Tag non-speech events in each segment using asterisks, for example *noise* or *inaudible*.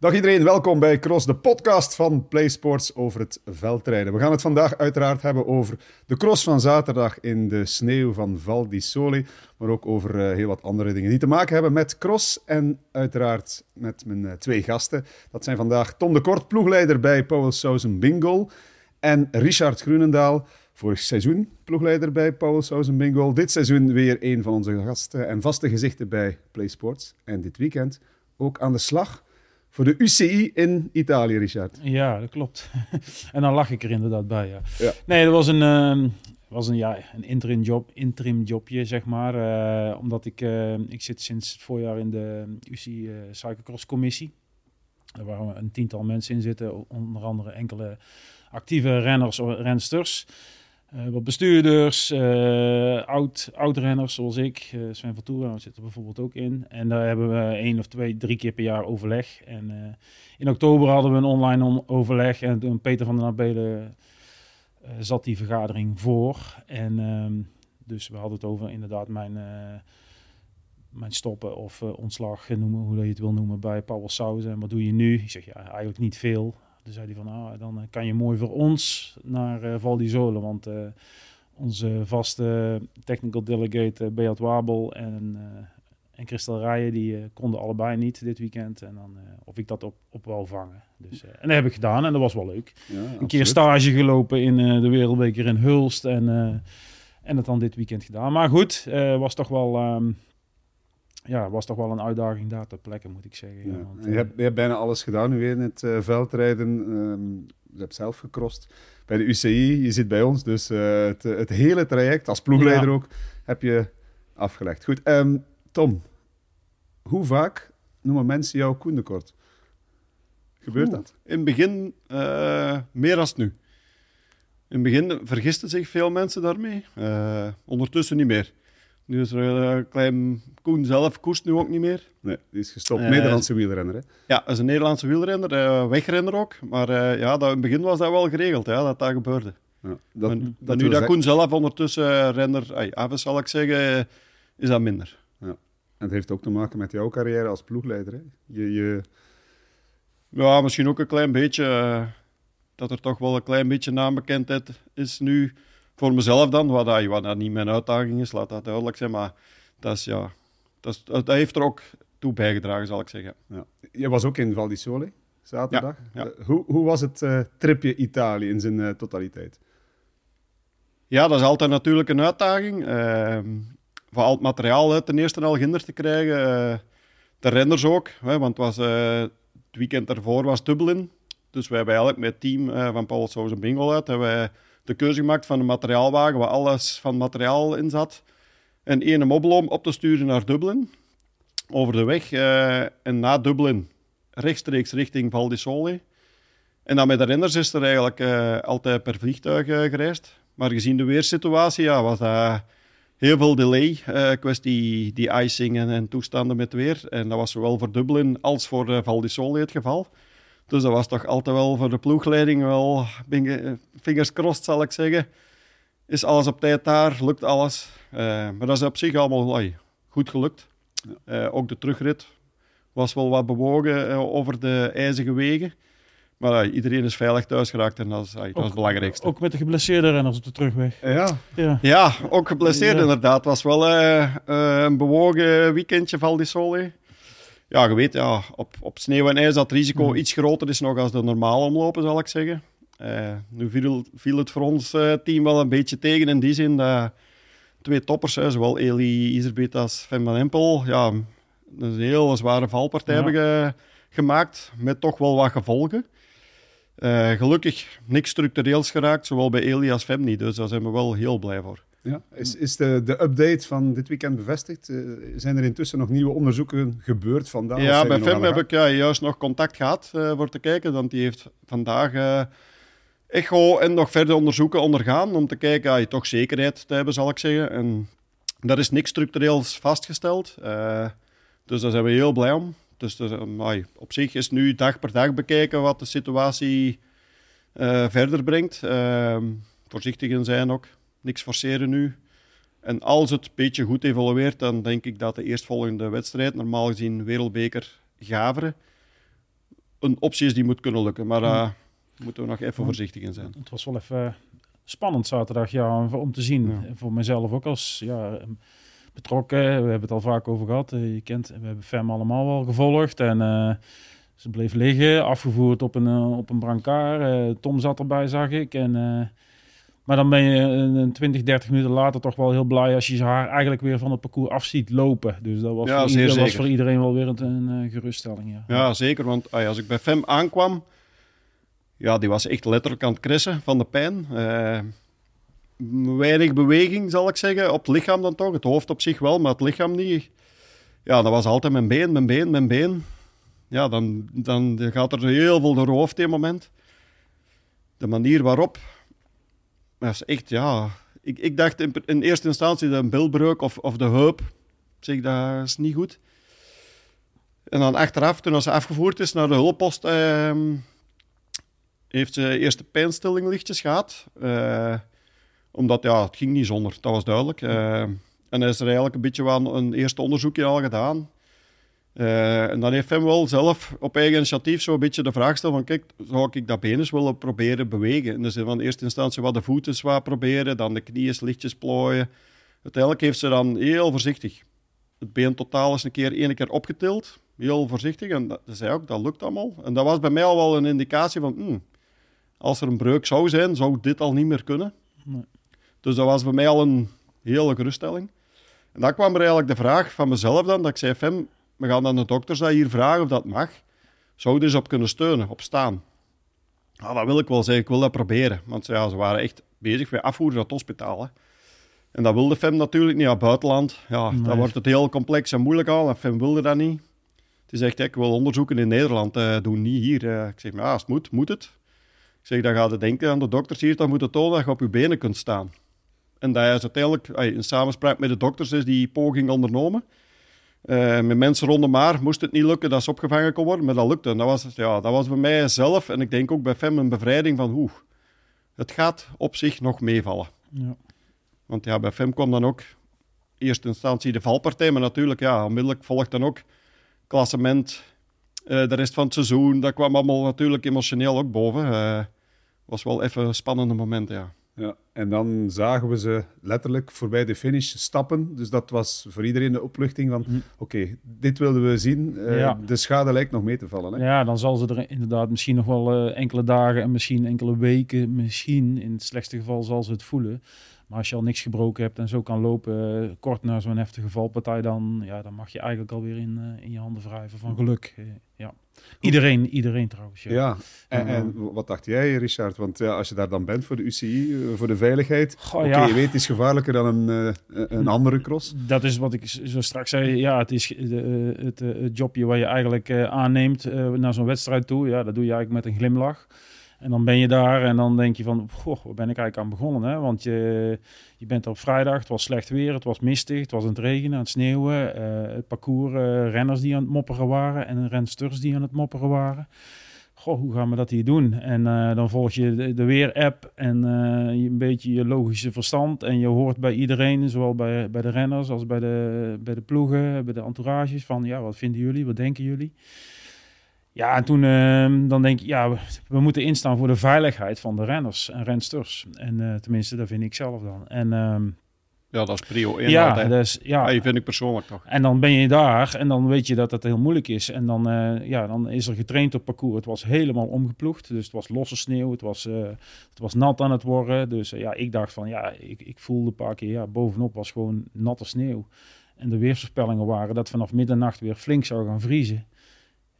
Dag iedereen, welkom bij Cross, de podcast van PlaySports over het veldrijden. We gaan het vandaag uiteraard hebben over de cross van zaterdag in de sneeuw van Val di Sole, maar ook over uh, heel wat andere dingen die te maken hebben met cross en uiteraard met mijn uh, twee gasten. Dat zijn vandaag Tom de Kort, ploegleider bij Powell Sousen Bingo en Richard Groenendaal, vorig seizoen ploegleider bij Powell Sousen Bingo. Dit seizoen weer een van onze gasten en vaste gezichten bij PlaySports. En dit weekend ook aan de slag voor de UCI in Italië, Richard. Ja, dat klopt. *laughs* en dan lach ik er inderdaad bij, ja. ja. Nee, dat was een, uh, was een, ja, een interim, job, interim jobje, zeg maar. Uh, omdat ik, uh, ik zit sinds het voorjaar in de UCI uh, Cyclocross commissie. Waar we een tiental mensen in zitten, onder andere enkele actieve renners of rensters. Uh, wat bestuurders, uh, oud, oud-renners zoals ik, uh, Sven van Toeren zit er bijvoorbeeld ook in. En daar hebben we één of twee, drie keer per jaar overleg. En in oktober hadden we een online overleg en toen Peter van der Nabelen zat die vergadering voor. En ehm, dus we hadden het over inderdaad mijn, mijn stoppen of ontslag, noemen, hoe je het wil noemen, bij Paul Sauzen. En wat doe je nu? Ik zeg ja, eigenlijk niet veel. Toen zei hij van, ah, dan eh, kan je mooi voor ons naar uh, Val di Zole, want uh, onze vaste technical delegate uh, Beat Wabel en, en Christel Rijen, die konden allebei niet dit weekend. En dan, of ik dat op, op wou vangen. Dus, en dat heb ik gedaan en dat was wel leuk. Ja, een keer stage gelopen in de Wereldbeker in Hulst en, en het dan dit weekend gedaan. Maar goed, was toch wel... Um, ja, was toch wel een uitdaging daar ter plekke, moet ik zeggen. Ja. Want, je, hebt, je, hebt, bijna alles gedaan nu in het uh, veldrijden. Um, je hebt zelf gecrossed bij de UCI. Je zit bij ons, dus uh, het, het, hele traject, als ploegleider ja. ook, heb je afgelegd. Goed, um, Tom, hoe vaak noemen mensen jou Koendekort? Gebeurt Oeh, dat? In het begin uh, meer dan nu. In het begin vergisten zich veel mensen daarmee. ondertussen niet meer. Nu is er een klein... Koen zelf koerst nu ook niet meer. Nee, die is gestopt. Uh, Nederlandse wielrenner, hè? Ja, dat is een Nederlandse wielrenner. Uh, wegrenner ook. Maar uh, ja, dat, in het begin was dat wel geregeld, ja, dat dat gebeurde. Ja, dat, maar, dat nu dat Koen zelf ondertussen renner ay, af is, zal ik zeggen, is dat minder. Ja. En het heeft ook te maken met jouw carrière als ploegleider, hè? Je, je... Ja, misschien ook een klein beetje... dat er toch wel een klein beetje naambekendheid is nu voor mezelf dan, wat, dat, wat dat niet mijn uitdaging is, laat dat duidelijk zijn. Maar dat, is, ja, dat, is, dat heeft er ook toe bijgedragen, zal ik zeggen. Ja. Je was ook in Val di Sole zaterdag. Ja, ja. Uh, hoe, hoe was het uh, tripje Italië in zijn uh, totaliteit? Ja, dat is altijd natuurlijk een uitdaging. Ehm, van al het materiaal ten eerste al ginder te krijgen. de renders ook, hè, want was, het weekend daarvoor was Dublin. Dus wij hebben eigenlijk met het team van Paul Sousa Bingo uit... Hebben wij de keuze gemaakt van een materiaalwagen waar alles van materiaal in zat. En één mobbel om op te sturen naar Dublin. Over de weg. Uh, en na Dublin rechtstreeks richting Val di Sole. En dan met de renners is er eigenlijk uh, altijd per vliegtuig uh, gereisd. Maar gezien de weersituatie ja, was dat heel veel delay. kwestie die icing en, en, toestanden met weer. En dat was zowel voor Dublin als voor Val di Sole het geval. Dus dat was toch altijd wel voor de ploegleiding wel fingers crossed, zal ik zeggen. Is alles op tijd daar, lukt alles. Uh, maar dat is op zich allemaal ay, goed gelukt. Uh, ook de terugrit was wel wat bewogen uh, over de ijzige wegen. Maar iedereen is veilig thuis geraakt en dat is, dat is het belangrijkste. Ook met de geblesseerde renners op de terugweg. Ja, ja. ja ook geblesseerd ja. inderdaad. Het was wel een bewogen weekendje, Val di Sole ja, je weet, ja, op, op sneeuw en ijs dat het risico mm. iets groter is nog als de normale omlopen, zal ik zeggen. Uh, nu viel, viel, het voor ons uh, team wel een beetje tegen in die zin dat twee toppers, hè, zowel Eli Iserbeet als Van van Empel, ja, een heel zware valpartij ja. hebben ge, gemaakt, met toch wel wat gevolgen. Uh, gelukkig niks structureels geraakt, zowel bij Eli als Fem niet, dus daar zijn we wel heel blij voor. Ja. Is, is de, de update van dit weekend bevestigd? Uh, zijn er intussen nog nieuwe onderzoeken gebeurd vandaag? Ja, bij FEM heb ik ja, juist nog contact gehad uh, voor te kijken. Want die heeft vandaag uh, echo en nog verder onderzoeken ondergaan. Om te kijken, ja, toch zekerheid te hebben, zal ik zeggen. En daar is niks structureels vastgesteld. dus daar zijn we heel blij om. Dus er, op zich is nu dag per dag bekijken wat de situatie verder brengt. Ehm, voorzichtig in zijn ook niks forceren nu. En als het een beetje goed evolueert, dan denk ik dat de eerstvolgende wedstrijd, normaal gezien Wereldbeker Gaveren, een optie is die moet kunnen lukken. Maar daar moeten we nog even voorzichtig in zijn. Het was wel even spannend zaterdag ja, om te zien. Ja. Voor mezelf ook als ja, betrokken. We hebben het al vaak over gehad. Eh, Je kent, we hebben FEM allemaal wel gevolgd. En eh, ze bleef liggen, afgevoerd op een, eh, op een brancard. Eh, Tom zat erbij, zag ik. En, eh, maar dan ben je een, een 20, 30 minuten later toch wel heel blij als je haar eigenlijk weer van het parcours af ziet lopen. Dus dat was, Ja, voor, zeer ieder- dat was voor iedereen wel weer een, een eh, geruststelling. Ja. Ja, zeker. Want als ik bij Fem aankwam, ja, die was echt letterlijk aan het krissen van de pijn. Eh, weinig beweging, zal ik zeggen, op het lichaam dan toch. Het hoofd op zich wel, maar het lichaam niet. Ja, dat was altijd mijn been, mijn been, mijn been. Ja, dan, dan gaat er heel veel door het hoofd in een moment. De manier waarop, dat is echt, ja... Ik, ik dacht in, in eerste instantie dat een bilbreuk of, of de heup, zeg, dat is niet goed. En dan achteraf, toen ze afgevoerd is naar de hulppost, ehm, heeft ze eerst de pijnstillinglichtjes gehad. Eh, omdat, ja, het ging niet zonder, dat was duidelijk. Eh, en is er eigenlijk een beetje wel een eerste onderzoekje al gedaan. Eh, en dan heeft hem wel zelf op eigen initiatief zo'n beetje de vraag gesteld van, kijk, zou ik dat been eens willen proberen bewegen? En dus van in eerste instantie wat de voeten zwaar proberen, dan de knieën lichtjes plooien. Uiteindelijk heeft ze dan heel voorzichtig het been totaal eens een keer, één keer opgetild. Heel voorzichtig. En dat dat zei ook, dat lukt allemaal. En dat was bij mij al wel een indicatie van, hmm, als er een breuk zou zijn, zou dit al niet meer kunnen. Nee. Dus dat was bij mij al een hele geruststelling. En dan kwam er eigenlijk de vraag van mezelf dan, dat ik zei, Fem, we gaan dan de dokters dat hier vragen of dat mag. Zou je dus op kunnen steunen, op staan? Ja, dat wil ik wel zeggen, ik wil dat proberen. Want ja, ze waren echt bezig met afvoeren naar het hospitaal. Hè. En dat wilde Fem natuurlijk niet, ja, buitenland. Ja, Nee. dan wordt het heel complex en moeilijk al. En Fem wilde dat niet. Het is echt, ik wil onderzoeken in Nederland eh, doen, niet hier. Eh, ik zeg, maar ja, als het moet, moet het. Ik zeg, dan gaat het denken aan de dokters hier, dan moet het tonen dat je op je benen kunt staan. En dat is uiteindelijk, in samenspraak met de dokters, is die poging ondernomen. Eh, met mensen rondom haar moest het niet lukken dat ze opgevangen kon worden, maar dat lukte. En dat was, ja, dat was bij mij zelf, en ik denk ook bij Fem, een bevrijding van, hoe, het gaat op zich nog meevallen. Ja. Want ja, bij FEM kwam dan ook in eerste instantie de valpartij, maar natuurlijk, ja, onmiddellijk volgt dan ook klassement, eh, de rest van het seizoen. Dat kwam allemaal natuurlijk emotioneel ook boven. Eh was wel even een spannende moment, ja. Ja, en dan zagen we ze letterlijk voorbij de finish stappen. Dus dat was voor iedereen de opluchting van... Oké, dit wilden we zien. Eh, Ja. De schade lijkt nog mee te vallen. Hè? Ja, dan zal ze er inderdaad misschien nog wel eh, enkele dagen en misschien enkele weken, misschien in het slechtste geval zal ze het voelen. Maar als je al niks gebroken hebt en zo kan lopen, eh, kort na zo'n heftige valpartij, dan, ja, dan mag je eigenlijk alweer in, in je handen wrijven van geluk. Ja. Iedereen, iedereen trouwens. Ja. Ja, en, en wat dacht jij, Richard? Want ja, als je daar dan bent voor de UCI, eh, voor de veiligheid... Goh, Oké, ja. je weet, het is gevaarlijker dan een, eh, een andere cross. Dat is wat ik zo straks zei. Ja, het is de, eh, het, het jobje wat je eigenlijk aanneemt naar zo'n wedstrijd toe. Ja, dat doe je eigenlijk met een glimlach. En dan ben je daar en dan denk je van, goh, waar ben ik eigenlijk aan begonnen? Hè? Want je, je bent op vrijdag, het was slecht weer, het was mistig, het was aan het regenen, aan het sneeuwen. eh, het parcours, eh, renners die aan het mopperen waren en rensters die aan het mopperen waren. Goh, hoe gaan we dat hier doen? En eh, dan volg je de, de weer-app en je, een beetje je logische verstand. En je hoort bij iedereen, zowel bij, bij de renners als bij de, bij de ploegen, bij de entourages, van ja, wat vinden jullie, wat denken jullie? Ja, en toen ehm, dan denk ik, ja, we, we moeten instaan voor de veiligheid van de renners en rensters. En eh, tenminste, dat vind ik zelf dan. En ehm, Ja, dat is prio 1. ja, dus, ja, ja, vind ik persoonlijk toch. en dan ben je daar en dan weet je dat het heel moeilijk is. En dan, eh, ja, dan is er getraind op parcours. Het was helemaal omgeploegd. Dus het was losse sneeuw. Het was, eh, het was nat aan het worden. Dus ja, ik dacht van ja, ik, ik voelde een paar keer, ja, bovenop was gewoon natte sneeuw. En de weersvoorspellingen waren dat vanaf middernacht weer flink zou gaan vriezen.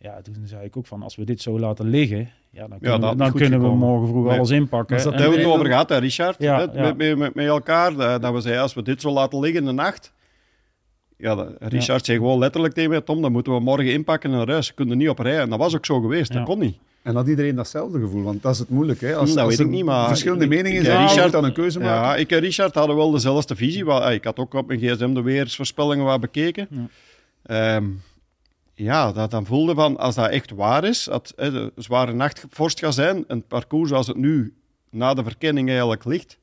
Ja, toen zei ik ook van als we dit zo laten liggen, ja, dan kunnen, we, dan kunnen we morgen vroeg Nee. alles inpakken. Is dat En- Daar hebben we het en- over gehad, hè, Richard. Ja, hè, ja. Met, met, met, met elkaar. Dat, we zeiden, als we dit zo laten liggen in de nacht. Ja, Richard zei gewoon letterlijk tegen mij, Tom, dan moeten we morgen inpakken. Je kunt er niet op rijden. En dat was ook zo geweest. Ja. Dat kon niet. En had iedereen datzelfde gevoel? Want dat is het moeilijk. Hè? Als, Hm, dat als weet er ik niet, maar verschillende ik- meningen ik- zijn, Richard- dan een keuze maken. Ja, ik en Richard hadden wel dezelfde visie. Eh, Ik had ook op mijn gsm de weersvoorspellingen wat bekeken. Ja. Ja, dat dan voelde van, als dat echt waar is, dat hè, de zware nachtvorst gaat zijn, een parcours zoals het nu na de verkenning eigenlijk ligt,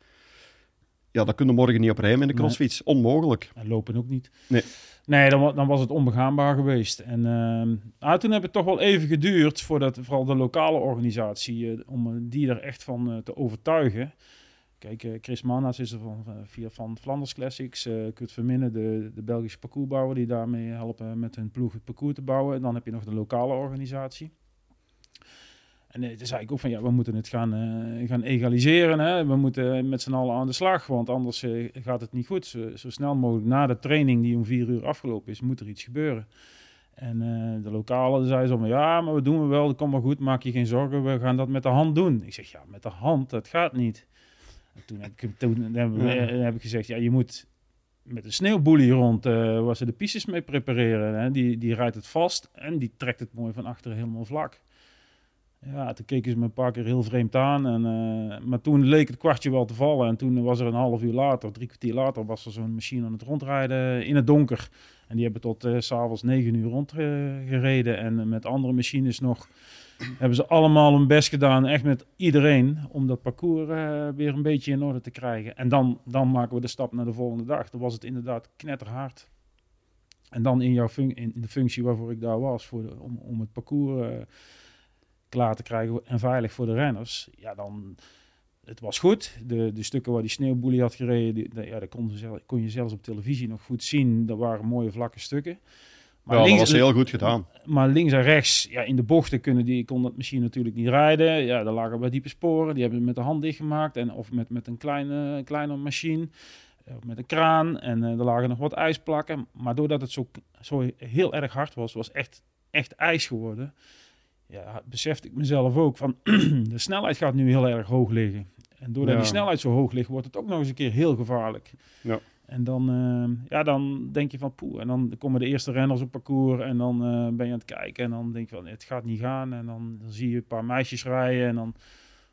ja, dat kunnen morgen niet op rijmen in de crossfiets. Onmogelijk. En lopen ook niet. Nee. Nee, dan, dan was het onbegaanbaar geweest. En uh, toen heb het toch wel even geduurd voordat vooral de lokale organisatie, uh, om die er echt van uh, te overtuigen. Kijk, Chris Manas is er van, via van Flanders Classics. Kurt Verminnen, de, de Belgische parcoursbouwer, die daarmee helpen met hun ploeg het parcours te bouwen. En dan heb je nog de lokale organisatie. En toen zei ik ook van ja, we moeten het gaan, uh, gaan egaliseren. Hè? We moeten met z'n allen aan de slag, want anders uh, gaat het niet goed. Zo, snel mogelijk na de training die om vier uur afgelopen is, moet er iets gebeuren. En uh, de lokale zei zo van ja, maar we doen we wel, dat komt maar goed, maak je geen zorgen, we gaan dat met de hand doen. Ik zeg ja, met de hand, dat gaat niet. En toen heb ik, toen heb, heb ik gezegd ja, je moet met een sneeuwboelie rond, waar ze de pistes mee prepareren. Hè? Die, die rijdt het vast en die trekt het mooi van achter helemaal vlak. Ja, toen keken ze me een paar keer heel vreemd aan. En, uh, maar toen leek het kwartje wel te vallen. En toen was er een half uur later, drie kwartier later, was er zo'n machine aan het rondrijden in het donker. En die hebben tot uh, s'avonds negen uur rondgereden. Uh, en met andere machines nog hebben ze allemaal hun best gedaan. Echt met iedereen. Om dat parcours weer een beetje in orde te krijgen. En dan, dan maken we de stap naar de volgende dag. Dan was het inderdaad knetterhard. En dan in, jouw in de functie waarvoor ik daar was. Voor om, om het parcours klaar te krijgen en veilig voor de renners, ja, dan het was goed. De, de stukken waar die sneeuwboelie had gereden, die, ja, dat kon, kon je zelfs op televisie nog goed zien. Dat waren mooie vlakke stukken. Maar ja, links, dat was heel goed gedaan. Maar links en rechts, ja, in de bochten kunnen die, kon dat misschien natuurlijk niet rijden. Ja, daar lagen bij diepe sporen. Die hebben we met de hand dichtgemaakt. En, of met, met een kleine, kleine machine. Of met een kraan. En uh, er lagen nog wat ijsplakken. Maar doordat het zo, zo heel erg hard was, was echt, echt ijs geworden ja, besefte ik mezelf ook van *clears throat* de snelheid gaat nu heel erg hoog liggen. En doordat die snelheid zo hoog ligt, wordt het ook nog eens een keer heel gevaarlijk. Ja. En dan, uh, ja, dan denk je van poeh. En dan komen de eerste renners op parcours en dan uh, ben je aan het kijken. En dan denk je van het gaat niet gaan. En dan, dan zie je een paar meisjes rijden en dan...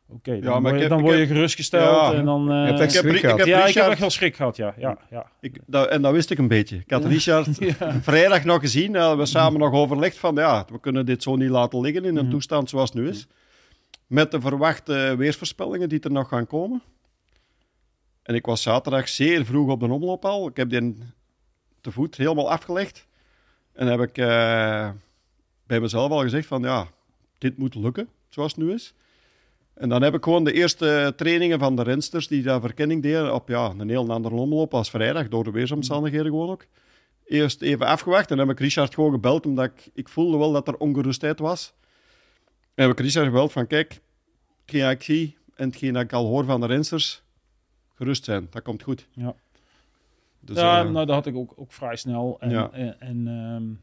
Oké, okay, dan, ja, word je, dan word je gerustgesteld. Ja, en dan, uh, ik heb, schrik gehad. Ik heb, ja, ik heb echt wel schrik gehad, ja. ja, ja. Ik, dat, en dat wist ik een beetje. Ik had Richard *laughs* vrijdag nog gezien. Uh, we samen nog overlegd van, ja, we kunnen dit zo niet laten liggen in een mm. toestand zoals het nu is. Met de verwachte weersvoorspellingen die er nog gaan komen. En ik was zaterdag zeer vroeg op de omloop al. Ik heb die te voet helemaal afgelegd. En heb ik uh, bij mezelf al gezegd van, ja, dit moet lukken zoals het nu is. En dan heb ik gewoon de eerste trainingen van de rensters die daar verkenning deden op ja, een heel andere omloop als vrijdag, door de weersomstandigheden gewoon ook. Eerst even afgewacht en heb ik Richard gewoon gebeld, omdat ik, ik voelde wel dat er ongerustheid was. En heb ik Richard gebeld van, kijk, hetgeen ik zie en hetgeen ik al hoor van de rensters, gerust zijn, dat komt goed. Ja, dus, ja uh, nou, dat had ik ook, ook vrij snel. En, ja. en, en um,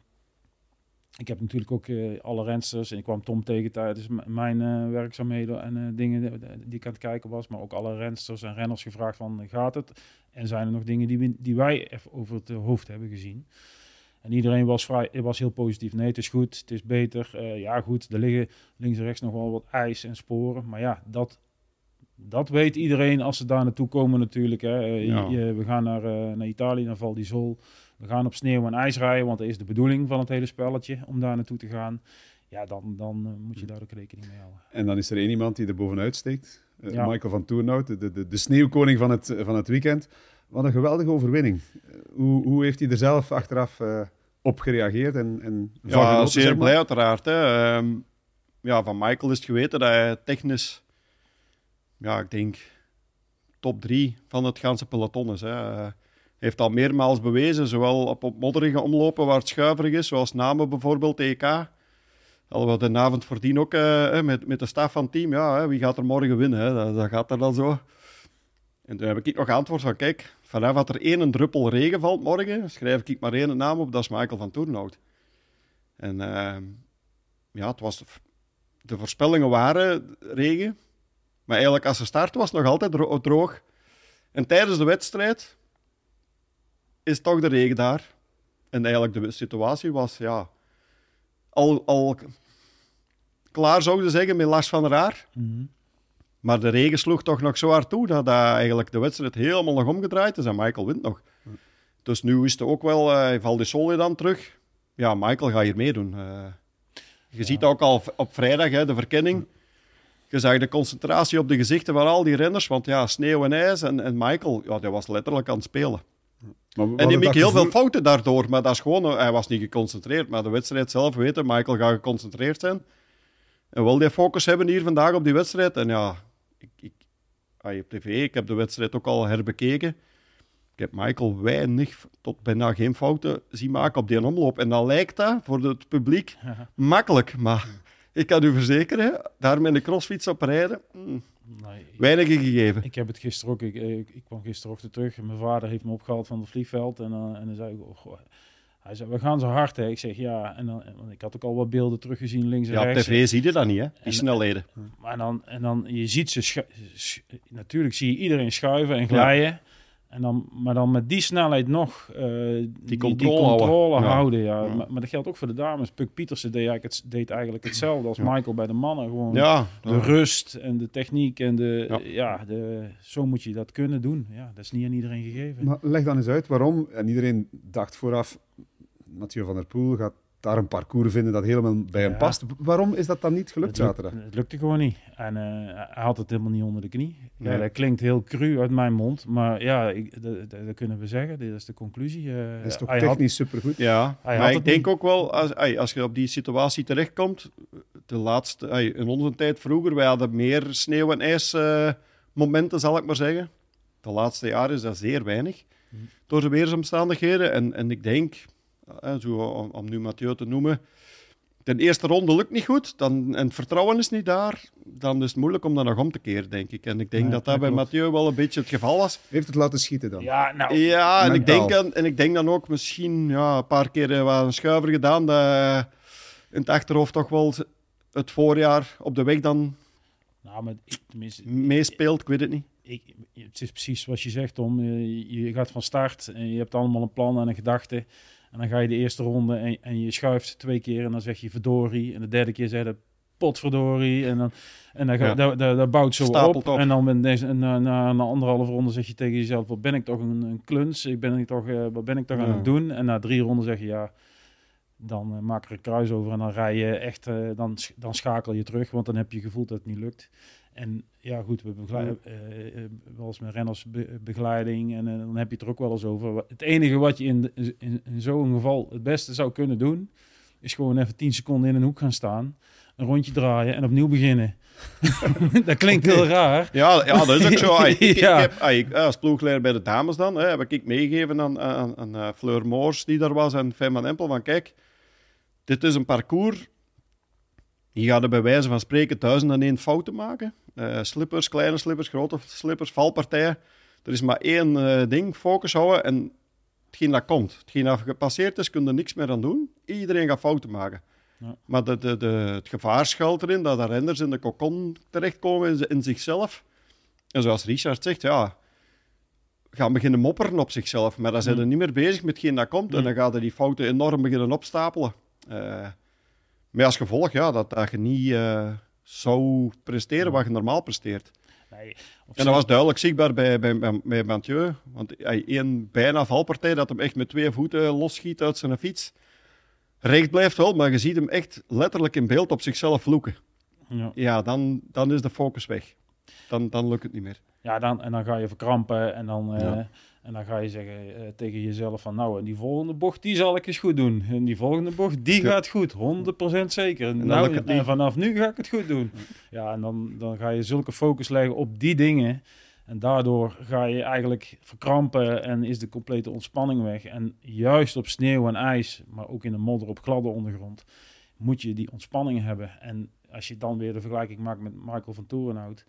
ik heb natuurlijk ook uh, alle rensters en ik kwam Tom tegen tijdens mijn werkzaamheden en dingen die ik aan het kijken was, maar ook alle rensters en renners gevraagd van gaat het? En zijn er nog dingen die, we, die wij even over het hoofd hebben gezien? En iedereen was, vrij, was heel positief. Nee, het is goed, het is beter. ja, goed, er liggen links en rechts nog wel wat ijs en sporen. Maar ja, dat, dat weet iedereen als ze daar naartoe komen natuurlijk. Hè. Ja. Je, we gaan naar, naar Italië, naar Val di Sol we gaan op sneeuw en ijs rijden, want dat is de bedoeling van het hele spelletje om daar naartoe te gaan. Ja, dan, dan uh, moet je daar ook rekening mee houden. En dan is er één iemand die er bovenuit steekt. Uh, ja. Michael van Toernout, de, de, de sneeuwkoning van het, van het weekend. Wat een geweldige overwinning. Hoe, hoe heeft hij er zelf achteraf op gereageerd? En, en ja, zeer blij uiteraard. Hè. Um, ja, van Michael is het geweten dat hij technisch, ja, ik denk top drie van het ganse peloton is. Hè heeft al meermaals bewezen, zowel op, op modderige omlopen waar het schuiverig is, zoals Namen bijvoorbeeld, EK. Hadden we de avond voordien ook uh, met, met de staf van het team. Ja, wie gaat er morgen winnen? Hè? Dat, dat, gaat er dan zo. En toen heb ik nog geantwoord van, kijk, vanaf dat er één druppel regen valt morgen, schrijf ik maar één naam op, dat is Michael van Toernout. En uh, ja, het was, de voorspellingen waren regen, maar eigenlijk als de start was nog altijd droog. En tijdens de wedstrijd is toch de regen daar. En eigenlijk de situatie was ja, al, al klaar, zou je zeggen, met Lars van der Aar. Mhm. Maar de regen sloeg toch nog zo hard toe dat, dat eigenlijk de wedstrijd helemaal nog omgedraaid is en Michael wint nog. Dus nu is het ook wel, uh, valt de Sole dan terug. Ja, Michael gaat hier meedoen. Uh, je ziet ook al op vrijdag hè, de verkenning. Je zag de concentratie op de gezichten van al die renners, want ja, sneeuw en ijs en, en Michael, ja, die was letterlijk aan het spelen. Maar we En die hadden maakt dat heel gevoel- veel fouten daardoor, maar dat is gewoon, eh, hij was niet geconcentreerd. Maar de wedstrijd zelf weten, Michael gaat geconcentreerd zijn. En wil die focus hebben hier vandaag op die wedstrijd. En ja, ik, ik, ah, op tv, ik heb de wedstrijd ook al herbekeken. Ik heb Michael weinig tot bijna geen fouten zien maken op die omloop. En dan lijkt dat voor het publiek *laughs* makkelijk. Maar ik kan u verzekeren, daar met een crossfiets op rijden, mm, Nee, weinig gegeven. Ik heb het gisteren ook. Ik, ik, ik kwam gisterochtend terug en mijn vader heeft me opgehaald van het vliegveld. En, dan en dan zei ik, oh, goh. hij zei, we gaan zo hard. Hè. Ik zeg ja. En dan, want ik had ook al wat beelden teruggezien links en Ja, op rechts. tv zie je dat niet, hè? Die En- snelheden. Maar dan, en dan, je ziet ze, natuurlijk zie je iedereen schuiven en glijden. En dan, maar dan met die snelheid nog eh, die, controle controle houden. Ja. houden. Ja. Ja. Maar, maar dat geldt ook voor de dames. Puck Pietersen deed eigenlijk, het, deed eigenlijk hetzelfde als Ja. Michael bij de mannen. Gewoon Ja, de rust en de techniek en de, Ja. ja. de, zo moet je dat kunnen doen. Ja, dat is niet aan iedereen gegeven. Maar leg dan eens uit waarom, en iedereen dacht vooraf, Mathieu van der Poel gaat daar een parcours vinden dat helemaal bij hem Ja. past. Waarom is dat dan niet gelukt het, zaterdag? het lukte gewoon niet. En eh, hij had het helemaal niet onder de knie. Ja, Nee. dat klinkt heel cru uit mijn mond. Maar ja, ik, dat, kunnen we zeggen. Dit is de conclusie. Eh, Dat is toch hij had- technisch supergoed? Ja, Hij had maar ik het denk niet. ook wel, als, als je op die situatie terechtkomt, de laatste, in onze tijd vroeger, wij hadden meer sneeuw- en ijs eh, momenten, zal ik maar zeggen. De laatste jaren is dat zeer weinig, Mhm. door de weersomstandigheden. En, en ik denk, zo, om, om nu Mathieu te noemen, de eerste ronde lukt niet goed, dan, en het vertrouwen is niet daar, dan is het moeilijk om dat nog om te keren, denk ik. En ik denk Ja, dat dat dat bij. Mathieu wel een beetje het geval was. Heeft het laten schieten dan? Ja, nou, Ja, en ik, denk dan, en ik denk dan ook misschien ja, een paar keer eh, wat een schuiver gedaan. Dat eh, in het achterhoofd toch wel het voorjaar op de weg dan nou maar ik, tenminste, meespeelt. Ik weet het niet. ik, het is precies wat je zegt, Tom. Je, je gaat van start en je hebt allemaal een plan en een gedachte. En dan ga je de eerste ronde en, en je schuift twee keer en dan zeg je verdorie. En de derde keer zeg je potverdorie. En dan, en dan ga, Ja. dat, dat, dat bouwt zo op. op. En dan ben deze, en na, na een anderhalve ronde zeg je tegen jezelf, wat ben ik toch een, een kluns? Ik ben ik toch, eh, wat ben ik toch aan het doen? En na drie ronden zeg je, ja, dan eh, maak er een kruis over en dan rij je echt, eh, dan, dan schakel je terug, want dan heb je gevoeld dat het niet lukt. En ja, goed, we begeleiden eh, eh, wel eens met rennersbegeleiding en eh, dan heb je het er ook wel eens over. Het enige wat je in, de- in, in zo'n geval het beste zou kunnen doen, is gewoon even 10 seconden in een hoek gaan staan, een rondje draaien en opnieuw beginnen. *laughs* dat klinkt heel raar. Ja, ja dat is ook zo. *laughs* Ik, Ja. ik heb, ai, ik, als ploegleider bij de dames dan, hè, heb ik meegegeven aan, aan, aan Fleur Moors, die daar was, en Fem van Empel, van kijk, dit is een parcours. Je gaat er bij wijze van spreken duizend en één fouten maken. Eh, slippers, kleine slippers, grote slippers, valpartijen. Er is maar één eh, ding, focus houden en hetgeen dat komt. Hetgeen dat gepasseerd is, kun je er niks meer aan doen. Iedereen gaat fouten maken. Ja. Maar de, de, de, het gevaar schuilt erin dat de renners in de kokon terechtkomen in, in zichzelf. En zoals Richard zegt, ja, gaan beginnen mopperen op zichzelf. Maar dan zijn ze Mm. niet meer bezig met hetgeen dat komt. En Mm. dan gaan die fouten enorm beginnen opstapelen. Eh met als gevolg ja, dat, dat je niet eh, zou presteren wat je normaal presteert. Nee, En dat was duidelijk zichtbaar bij, bij, bij. Want hij één bijna valpartij dat hem echt met twee voeten losschiet uit zijn fiets. Recht blijft wel, maar je ziet hem echt letterlijk in beeld op zichzelf vloeken. ja. Ja, dan, dan is de focus weg. Dan, dan lukt het niet meer. Ja, dan, en dan ga je verkrampen en dan, eh. En dan ga je zeggen eh, tegen jezelf van nou, en die volgende bocht, die zal ik eens goed doen. En die volgende bocht, die gaat goed, 100% zeker. En, nou, en vanaf nu ga ik het goed doen. Ja, en dan, dan ga je zulke focus leggen op die dingen. En daardoor ga je eigenlijk verkrampen en is de complete ontspanning weg. En juist op sneeuw en ijs, maar ook in de modder op gladde ondergrond, moet je die ontspanning hebben. En als je dan weer de vergelijking maakt met Michael van Torenhout,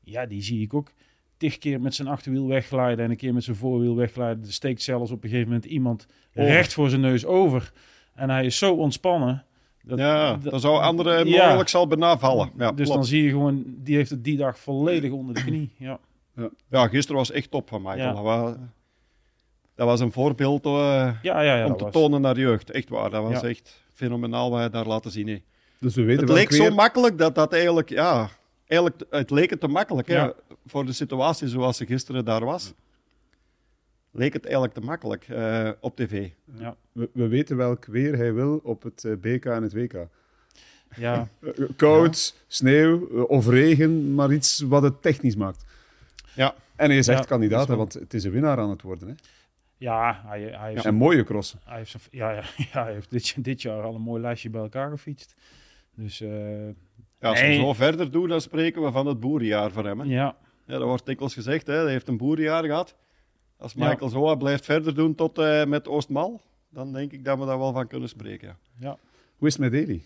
ja, die zie ik ook tig keer met zijn achterwiel wegglijden en een keer met zijn voorwiel wegglijden. Er steekt zelfs op een gegeven moment iemand Over. recht voor zijn neus over. En hij is zo ontspannen. Dat, ja, dat- dan zou andere Ja. mogelijk zal bijna vallen. Ja, dus klopt. dan zie je gewoon, die heeft het die dag volledig onder de knie. Ja. ja, gisteren was echt top van Michael. Ja. Dat, was, dat was een voorbeeld eh, Ja, ja, ja. om te was- tonen naar jeugd. Echt waar, dat was Ja. echt fenomenaal wat hij daar laten zien. Dus we weten Het leek weer... zo makkelijk dat dat eigenlijk, ja, eigenlijk, het leek het te makkelijk hè, Ja. Voor de situatie zoals ze gisteren daar was. Leek het eigenlijk te makkelijk eh, op tv. Ja. We, we weten welk weer hij wil op het eh, BK en het WK. Ja. *laughs* Koud, sneeuw of regen, maar iets wat het technisch maakt. Ja. En hij is echt Ja, kandidaat, wel- want het is een winnaar aan het worden. Hè? Ja, hij, hij heeft, En mooie crossen. hij heeft, zijn- ja, ja, *laughs* ja, hij heeft dit, dit jaar al een mooi lijstje bij elkaar gefietst. Dus eh, Ja, als we zo verder doen, dan spreken we van het boerenjaar voor hem. Hè? ja, Ja, dat wordt dikwijls gezegd, hè. hij heeft een boerenjaar gehad. Als Ja. Michael Zoa blijft verder doen tot eh, met Oostmal, dan denk ik dat we daar wel van kunnen spreken. Ja. ja. Hoe is het met Eli?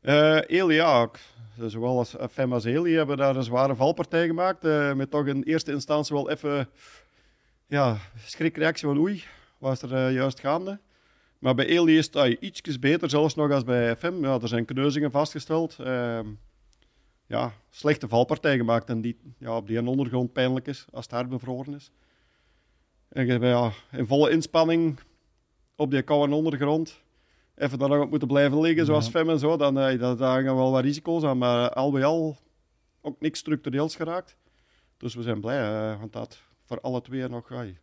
Eh Eli, ja, ook. zowel als Fem als Eli hebben daar een zware valpartij gemaakt. eh, met toch in eerste instantie wel even ja, schrikreactie van oei, was er juist gaande. Maar bij Eli is het uh, ietsjes beter, zelfs nog als bij FM. Ja, er zijn kneuzingen vastgesteld. Ja, slechte valpartij gemaakt en die ja, op die ondergrond pijnlijk is als het hard bevroren is. En je hebt ja, in volle inspanning op die koude ondergrond even daar nog op moeten blijven liggen, zoals Ja. Fem en zo, dan uh, daar hangen wel wat risico's aan. Maar al bij al ook niks structureels geraakt. Dus we zijn blij, uh, want dat voor alle twee nog ai,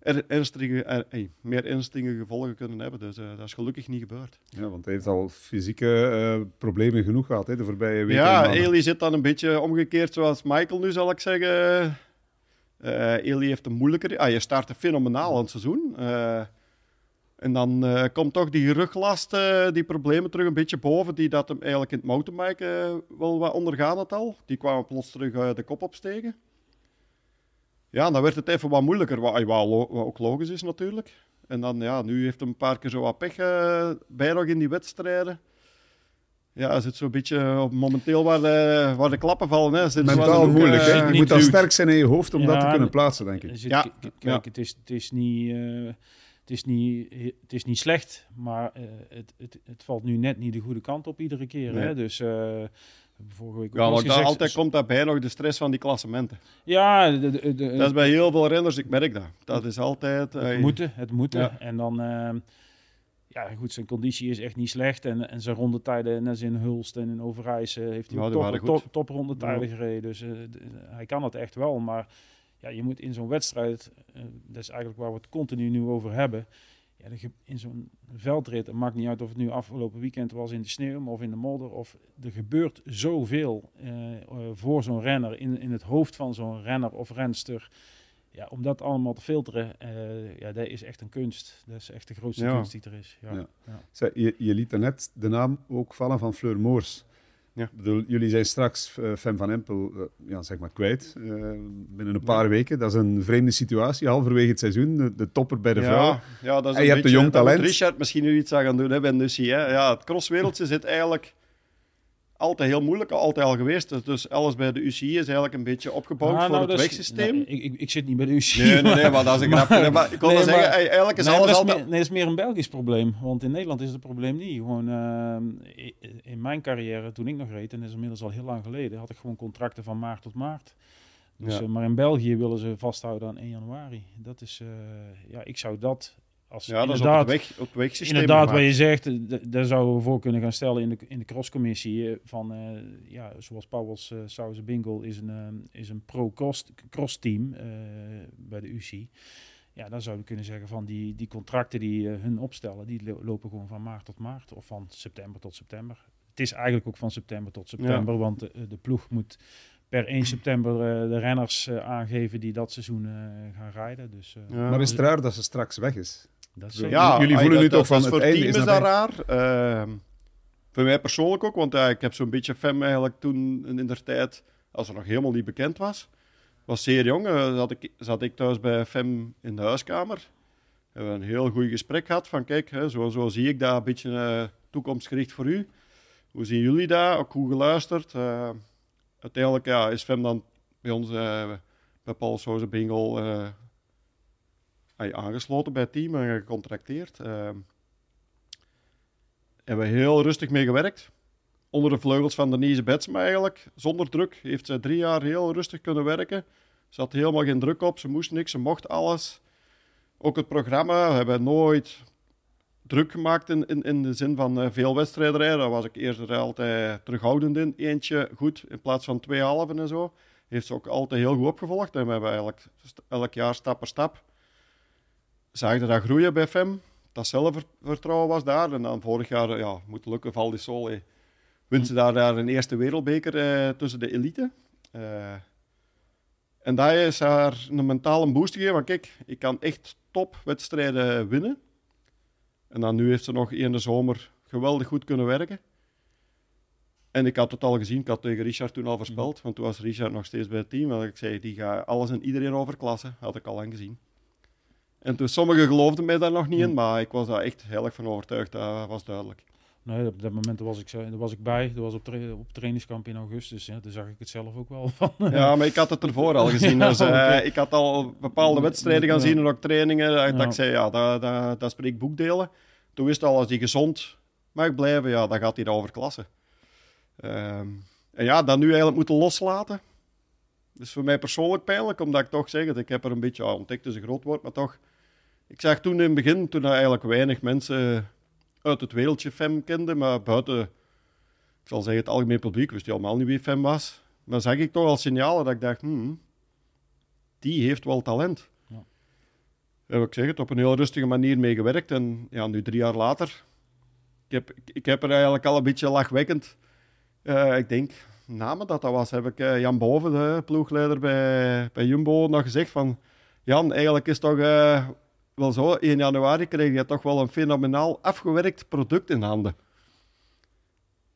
er, ernstige, er, meer ernstige gevolgen kunnen hebben. Dus uh, dat is gelukkig niet gebeurd. Ja, want hij heeft al fysieke uh, problemen genoeg gehad hè, de voorbije weken. Ja, Eli zit dan een beetje omgekeerd zoals Michael nu, zal ik zeggen. Uh, Eli heeft een moeilijker... Ah, je startte fenomenaal aan het seizoen. En dan komt toch die ruglast, die problemen terug een beetje boven, die dat hem eigenlijk in het mountainbiken wel wat ondergaan had al. Die kwamen plots terug de kop opstegen. Ja, dan werd het even wat moeilijker, wat, wat, wat ook logisch is natuurlijk. En dan, ja, nu heeft hij een paar keer zo wat pech uh, bij nog in die wedstrijden. Ja, is het zo'n beetje op momenteel waar de, waar de klappen vallen. Hè. Zit Mentaal ook, moeilijk. hè? Je moet dan sterk zijn in je hoofd om ja, dat te kunnen plaatsen, denk ik. Het, ja. Kijk, ja. het, is, het, is niet, uh, het, is niet, het is niet slecht, maar uh, het, het, het valt nu net niet de goede kant op iedere keer. Nee. Hè? Dus uh, vorige week ook ja, maar gezegd, altijd komt daarbij nog de stress van die klassementen. Ja, de, de, de, dat is bij heel veel renners, ik merk dat. Dat is altijd... Het moeten, het moeten. Ja. En dan... uh, ja, goed, zijn conditie is echt niet slecht. En, en zijn rondetijden, net als in Hulst en in Overijs, uh, heeft hij ja, ook top, top, top rondetijden ja. gereden. Dus hij kan het echt wel. Maar ja, je moet in zo'n wedstrijd, dat is eigenlijk waar we het continu nu over hebben. Ja, in zo'n veldrit, het maakt niet uit of het nu afgelopen weekend was in de sneeuw of in de modder. Of er gebeurt zoveel uh, voor zo'n renner, in, in het hoofd van zo'n renner of renster. Ja, om dat allemaal te filteren, uh, ja, dat is echt een kunst. Dat is echt de grootste ja. kunst die er is. Ja. Ja. Ja. Zij, je, je, liet net de naam ook vallen van Fleur Moors. Ja. Ik bedoel, jullie zijn straks uh, Fem van Empel uh, ja, zeg maar kwijt uh, binnen een paar weken. Dat is een vreemde situatie, halverwege het seizoen. De, de topper bij de ja, vrouwen. Ja, dat is en je hebt een jong talent. Richard misschien nu iets aan gaan doen hè, bij Nussie. Hè. Ja, het crosswereldje zit eigenlijk altijd heel moeilijk, altijd al geweest. Dus alles bij de UCI is eigenlijk een beetje opgebouwd ah, voor nou, het wegsysteem. Nou, ik, ik, ik, zit niet bij de UCI. Nee, nee, nee maar dat is een grapje. Maar ik wil nee, zeggen, maar, eigenlijk is nee, alles is altijd... Meer, nee, het is meer een Belgisch probleem. Want in Nederland is het probleem niet. Gewoon uh, in mijn carrière, toen ik nog reed, en dat is inmiddels al heel lang geleden, had ik gewoon contracten van maart tot maart. Dus, ja. uh, maar in België willen ze vasthouden aan 1 januari. Dat is, uh, ja, ik zou dat als ja, dat is op weg, op wegsysteem Inderdaad, gemaakt. wat je zegt, daar zouden we voor kunnen gaan stellen in de, in de crosscommissie. Van, uh, ja, zoals Pauwels uh, Sauze Bingle is een, uh, is een pro-cross team bij de UCI. Ja, dan zouden we kunnen zeggen van die, die contracten die hun opstellen, die lopen gewoon van maart tot maart. Of van september tot september. Het is eigenlijk ook van september tot september, ja. want de, de ploeg moet per 1 september uh, de renners uh, aangeven die dat seizoen uh, gaan rijden. Dus, ja. Maar is het raar dat ze straks weg is? Dat is ja, jullie voelen dat, nu toch van het het voor team is, is dat raar. Uh, voor mij persoonlijk ook, want ik heb zo'n beetje Fem eigenlijk toen in der tijd, als er nog helemaal niet bekend was, was zeer jong. zat, ik, zat ik thuis bij Fem in de huiskamer. We hebben een heel goed gesprek gehad van kijk, hè, zo, zo zie ik dat een beetje toekomstgericht voor u. Hoe zien jullie dat? Ook goed geluisterd uiteindelijk ja, is Fem dan bij ons, uh, bij Paul Souze Bingel, uh, aangesloten bij het team en gecontracteerd. Uh, hebben we heel rustig mee gewerkt. Onder de vleugels van Denise Betsma eigenlijk. Zonder druk heeft ze drie jaar heel rustig kunnen werken. Ze had helemaal geen druk op, ze moest niks, ze mocht alles. Ook het programma, we hebben nooit druk gemaakt in, in, in de zin van uh, veel wedstrijden rijden. Daar was ik eerder altijd terughoudend in. Eentje goed in plaats van twee halven en zo. Heeft ze ook altijd heel goed opgevolgd. En we hebben eigenlijk elk jaar stap per stap zagen dat groeien bij FEM. dat zelfvertrouwen was daar. En dan vorig jaar, ja, moet lukken, Val di. Wint ze daar, daar een eerste wereldbeker uh, tussen de elite. Uh, en dat is haar een mentale boost gegeven. Want kijk, ik kan echt topwedstrijden winnen. En dan nu heeft ze nog in de zomer geweldig goed kunnen werken. En ik had het al gezien, ik had tegen Richard toen al voorspeld, want toen was Richard nog steeds bij het team. Want ik zei, die gaat alles en iedereen overklassen, had ik al lang gezien. En toen sommigen geloofden mij daar nog niet in, mhm. maar ik was daar echt heel erg van overtuigd, dat was duidelijk. Nee, op dat moment was ik, daar was ik bij. Dat was op, tra op trainingskamp in augustus. Ja, daar zag ik het zelf ook wel *laughs* van. Ja, maar ik had het ervoor al *laughs* gezien. dus, uh, ik had al bepaalde wedstrijden gaan zien en ook trainingen. Dat, ja. ik zei, ja, dat, dat, dat spreekt boekdelen. Toen wist al, als hij gezond mag blijven, ja, dan gaat hij over klassen. Um, en ja, dat nu eigenlijk moeten loslaten. Dat is voor mij persoonlijk pijnlijk, omdat ik toch zeg, dat ik heb er een beetje, ontdekt is een groot woord, maar toch... Ik zag toen in het begin, toen er eigenlijk weinig mensen uit het wereldje FEM kenden, maar buiten, ik zal zeggen, het algemeen publiek wist je allemaal niet wie FEM was. Maar zag ik toch al signalen dat ik dacht, hmm, die heeft wel talent. Ja. En ik zeg het, op een heel rustige manier mee gewerkt. En ja, nu drie jaar later, ik heb, ik heb er eigenlijk al een beetje lachwekkend uh, ik denk, namen dat dat was, heb ik uh, Jan Boven, de ploegleider bij, bij Jumbo, nog gezegd van... Jan, eigenlijk is toch uh, wel zo, 1 januari kreeg je toch wel een fenomenaal afgewerkt product in handen.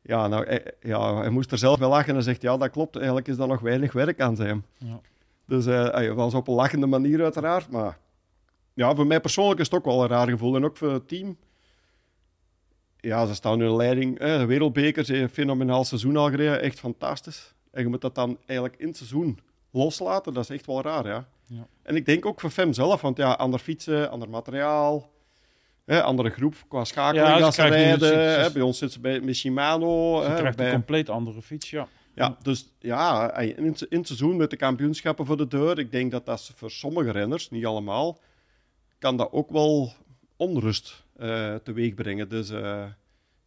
Ja, nou, hij, ja, hij moest er zelf wel lachen en zegt, ja, dat klopt, eigenlijk is daar nog weinig werk aan zijn. Ja. Dus hij was op een lachende manier uiteraard, maar... Ja, voor mij persoonlijk is het ook wel een raar gevoel. En ook voor het team ja, ze staan nu in leiding. Eh, de wereldbeker, ze een fenomenaal seizoen al gereden, echt fantastisch. En je moet dat dan eigenlijk in het seizoen loslaten, dat is echt wel raar, ja. ja. En ik denk ook voor FEM zelf, want ja, ander fietsen, ander materiaal, hè, andere groep qua schakeling ja, ze rijden. Hè, bij ons zitten ze bij, met Shimano. Ze krijgt bij... een compleet andere fiets, ja. Ja, dus ja, in, in het seizoen met de kampioenschappen voor de deur, ik denk dat dat voor sommige renners, niet allemaal, kan dat ook wel onrust uh, teweeg brengen. Dus uh,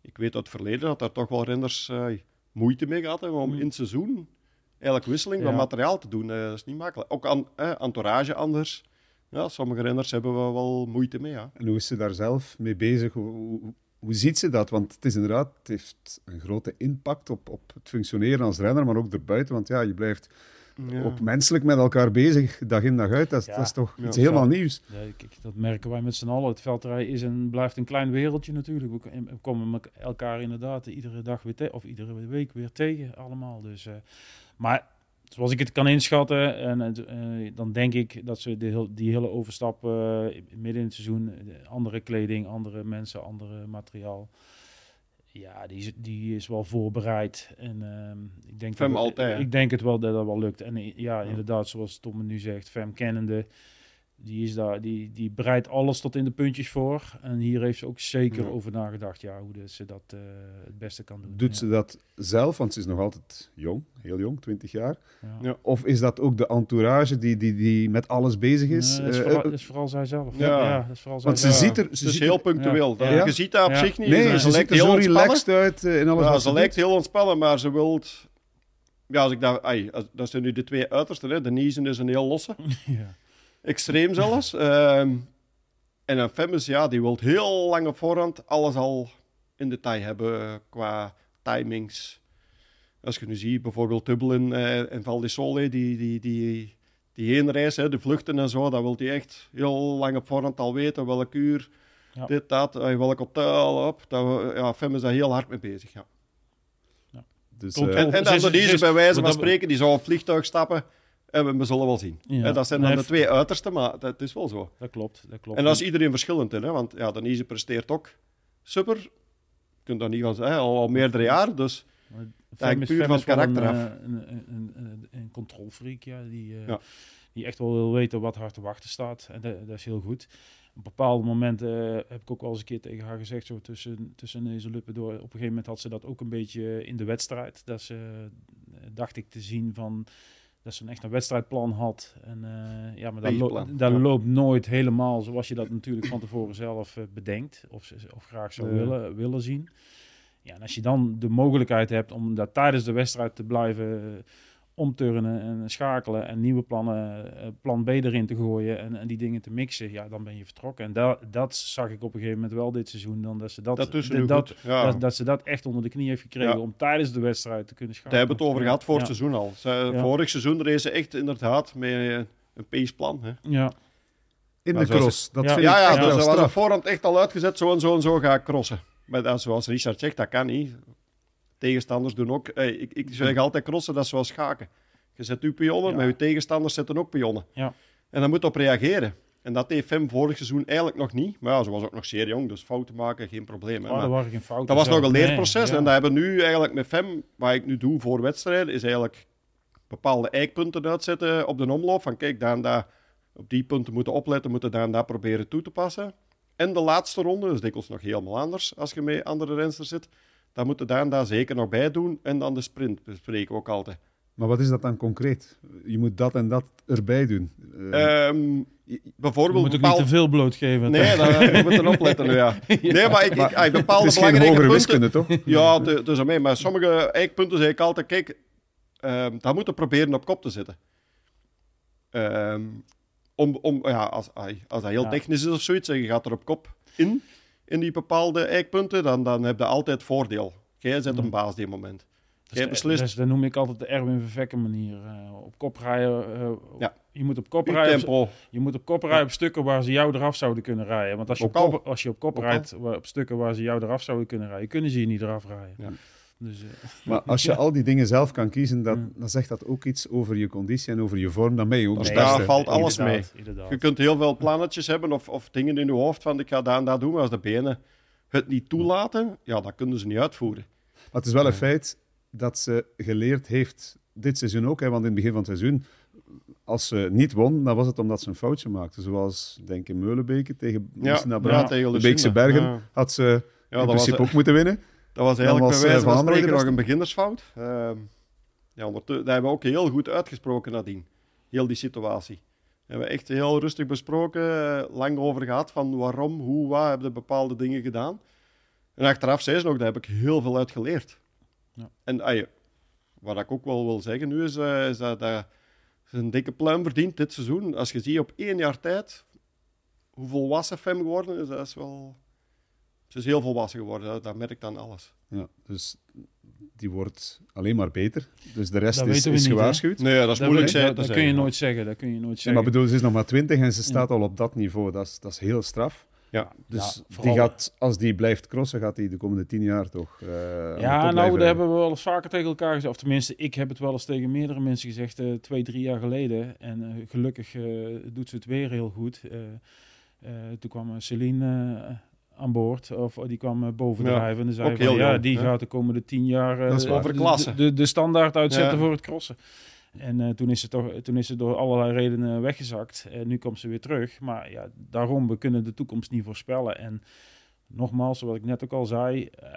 ik weet uit het verleden dat daar toch wel renners uh, moeite mee gehad hebben om mm. in het seizoen eigenlijk wisseling van materiaal te doen. dat is niet makkelijk. Ook aan, entourage anders. Ja, sommige renners hebben we wel moeite mee. Ja. En hoe is ze daar zelf mee bezig? Hoe, hoe, ziet ze dat? Want het is inderdaad, het heeft een grote impact op, op het functioneren als renner, maar ook erbuiten. Want ja, je blijft ook menselijk met elkaar bezig, dag in dag uit. Dat, dat is toch iets helemaal nieuws. kijk, dat merken wij met z'n allen. Het veldrijden is en blijft een klein wereldje natuurlijk. We komen elkaar inderdaad iedere dag weer of iedere week weer tegen allemaal. Dus, uh, maar zoals ik het kan inschatten, en, uh, dan denk ik dat ze de, die hele overstap uh, midden in het seizoen, andere kleding, andere mensen, andere materiaal ja, die is, die is wel voorbereid. En uh, ik, denk Fem dat, altijd, ik denk het wel dat dat wel lukt. En ja, ja. inderdaad, zoals Tom nu zegt, Fem kennende die, is daar, die, die bereidt alles tot in de puntjes voor. En hier heeft ze ook zeker over nagedacht ja, hoe ze dat uh, het beste kan doen. Doet ze dat zelf? Want ze is nog altijd jong, heel jong, 20 jaar. Ja. Of is dat ook de entourage die, die, die met alles bezig is? dat, is eh, vooral, uh, is vooral zij zelf. Ja, dat is vooral want ze ziet er... Ze is heel punctueel. Je ziet dat op zich niet. Nee, ze, ze lijkt heel relaxed uit in alles ja, Ze lijkt heel ontspannen, maar ze wil... Ja, als ik daar... Ai, dat zijn nu de twee uitersten. Hè. Denise is een heel losse. *laughs* ja extreem zelfs. Ehm, en een Femmes, ja, die wil heel lang op voorhand alles al in detail hebben qua timings. Als je nu ziet, bijvoorbeeld Dublin uh, en Val di Sole, die, die, die, die heenreis, hè, de vluchten en zo, dat wil hij echt heel lang op voorhand al weten, welk uur, ja. dit, dat, uh, welk hotel, op. Dat, ja, Fem is daar heel hard mee bezig, ja. ja. Dus, uh, en, en dan deze bij wijze van spreken, die zou op vliegtuig stappen en we, zullen wel zien. Ja. Dat zijn dan de twee uitersten, maar dat is wel zo. Dat klopt, dat klopt. En dat is iedereen verschillend in, hè? want ja, Denise presteert ook super. Je kunt dat niet van zeggen, al, al meerdere jaar, dus puur van karakter een, af. Eh, een, een, een, een controlfreak, ja, die, uh, ja. die echt wel wil weten wat haar te wachten staat. En dat, dat is heel goed. Op bepaalde momenten uh, heb ik ook wel eens een keer tegen haar gezegd, zo tussen, tussen deze luppen door. Op een gegeven moment had ze dat ook een beetje in de wedstrijd. Dat ze, dacht ik te zien van dat ze een echt een wedstrijdplan had. En, uh, ja, maar dat, lo dat loopt nooit helemaal zoals je dat natuurlijk van tevoren zelf uh, bedenkt. Of, of graag zou willen, willen zien. Ja, en als je dan de mogelijkheid hebt om dat tijdens de wedstrijd te blijven omturnen en schakelen en nieuwe plannen, uh, plan B erin te gooien en, en, die dingen te mixen, ja, dan ben je vertrokken. En dat, dat zag ik op een gegeven moment wel dit seizoen, dan dat ze dat, dat, dat, dat, ja. dat, ze dat echt onder de knie heeft gekregen ja. om tijdens de wedstrijd te kunnen schakelen. Daar hebben we het over gehad voor het seizoen al. Ze, vorig seizoen reden ze echt inderdaad met een paceplan. Hè? Ja. In de cross. Dat ja, vind ja, ik ja, dus was op voorhand echt al uitgezet, zo en zo en zo ga ik crossen. Maar dat, zoals Richard zegt, dat kan niet. Tegenstanders doen ook... Hey, ik, ik zeg altijd crossen, dat is zoals schaken. Je zet uw pionnen, maar je tegenstanders zetten ook pionnen. Ja. En dan moet op reageren. En dat deed Fem vorig seizoen eigenlijk nog niet. Maar ja, ze was ook nog zeer jong, dus fouten maken, geen probleem. Oh, dat, waren geen fouten, dat was nog een leerproces. En dat hebben we nu eigenlijk met Fem, wat ik nu doe voor wedstrijden, is eigenlijk bepaalde eikpunten uitzetten op de omloop. Van kijk, daar en daar, op die punten moeten opletten, moeten daar en daar proberen toe te passen. En de laatste ronde, dus dikwijls nog helemaal anders als je met andere rensters zit. Dat moeten daar en daar zeker nog bij doen. En dan de sprint bespreken we ook altijd. Maar wat is dat dan concreet? Je moet dat en dat erbij doen. Uh, um, bijvoorbeeld je moet ook niet te veel blootgeven. Nee, daar moeten opletten nu, *laughs* ja. Nee, maar ik, ik, ik bepaalde het is belangrijke geen punten... wiskunde, toch? *laughs* Ja, dus mee. Maar sommige eikpunten zeg ik altijd, kijk, uh, daar moeten proberen op kop te zitten. Uh, om, om, ja, als, als dat heel ja. technisch is of zoiets, en je gaat er op kop in, in die bepaalde eikpunten, dan, dan heb je altijd voordeel. Jij zet een baas die moment. Dus, Jij beslist. Dus dat noem ik altijd de Erwin Vervekken manier. Uh, op kop rijden. Uh, ja. Je moet op kop rijden. Op, je moet op kop rijden op stukken waar ze jou eraf zouden kunnen rijden. Want als je op, op kop, als je op kop rijdt op stukken waar ze jou eraf zouden kunnen rijden, kunnen ze je niet eraf rijden. Ja. Dus, uh, maar als je ja. al die dingen zelf kan kiezen, dat, ja. dan zegt dat ook iets over je conditie en over je vorm. Dan ben je ook dus daar valt alles inderdaad, mee. Inderdaad. Je kunt heel veel plannetjes hebben of, of dingen in je hoofd van ik ga daar en daar doen. Maar als de benen het niet toelaten, ja, dan kunnen ze niet uitvoeren. Maar het is wel een feit dat ze geleerd heeft, dit seizoen ook. Hè, want in het begin van het seizoen, als ze niet won, dan was het omdat ze een foutje maakte. Zoals, denk ik, Meulenbeke tegen ja, ja, tegen de Beekse Bergen ja. had ze in principe was, ook moeten winnen. Dat was eigenlijk was, bij wijze van spreken nog een beginnersfout. Uh, ja, dat hebben we ook heel goed uitgesproken nadien. Heel die situatie. We hebben echt heel rustig besproken, lang over gehad van waarom, hoe, wat hebben bepaalde dingen gedaan. En achteraf zei ze nog, daar heb ik heel veel uit geleerd. Ja. En ay, wat ik ook wel wil zeggen nu is, uh, is dat, dat ze een dikke pluim verdient dit seizoen. Als je ziet op één jaar tijd hoe volwassen Fem geworden is, dat is wel... Ze is heel volwassen geworden, dat, dat merkt dan alles. Ja, dus die wordt alleen maar beter. Dus de rest is, is gewaarschuwd. Nee, dat is dat moeilijk dat, kun je nooit zeggen. Dat kun je nooit zeggen. Ja, maar bedoel, ze is nog maar 20 en ze staat ja. al op dat niveau. Dat is, dat is heel straf. Ja, dus ja, die gaat, als die blijft crossen, gaat hij de komende tien jaar toch. Uh, ja, nou, dat hebben we wel eens vaker tegen elkaar gezegd. Of tenminste, ik heb het wel eens tegen meerdere mensen gezegd, uh, twee, drie jaar geleden. En uh, gelukkig doet ze het weer heel goed. toen kwam Celine aan boord, of die kwam bovendrijven. Ja, en zei van, ja, die hè? gaat de komende tien jaar over de, klasse. De, de, standaard uitzetten ja. voor het crossen. En uh, toen, is ze toch, toen is ze door allerlei redenen weggezakt. En nu komt ze weer terug. Maar ja, daarom, we kunnen de toekomst niet voorspellen. En nogmaals, wat ik net ook al zei... Uh,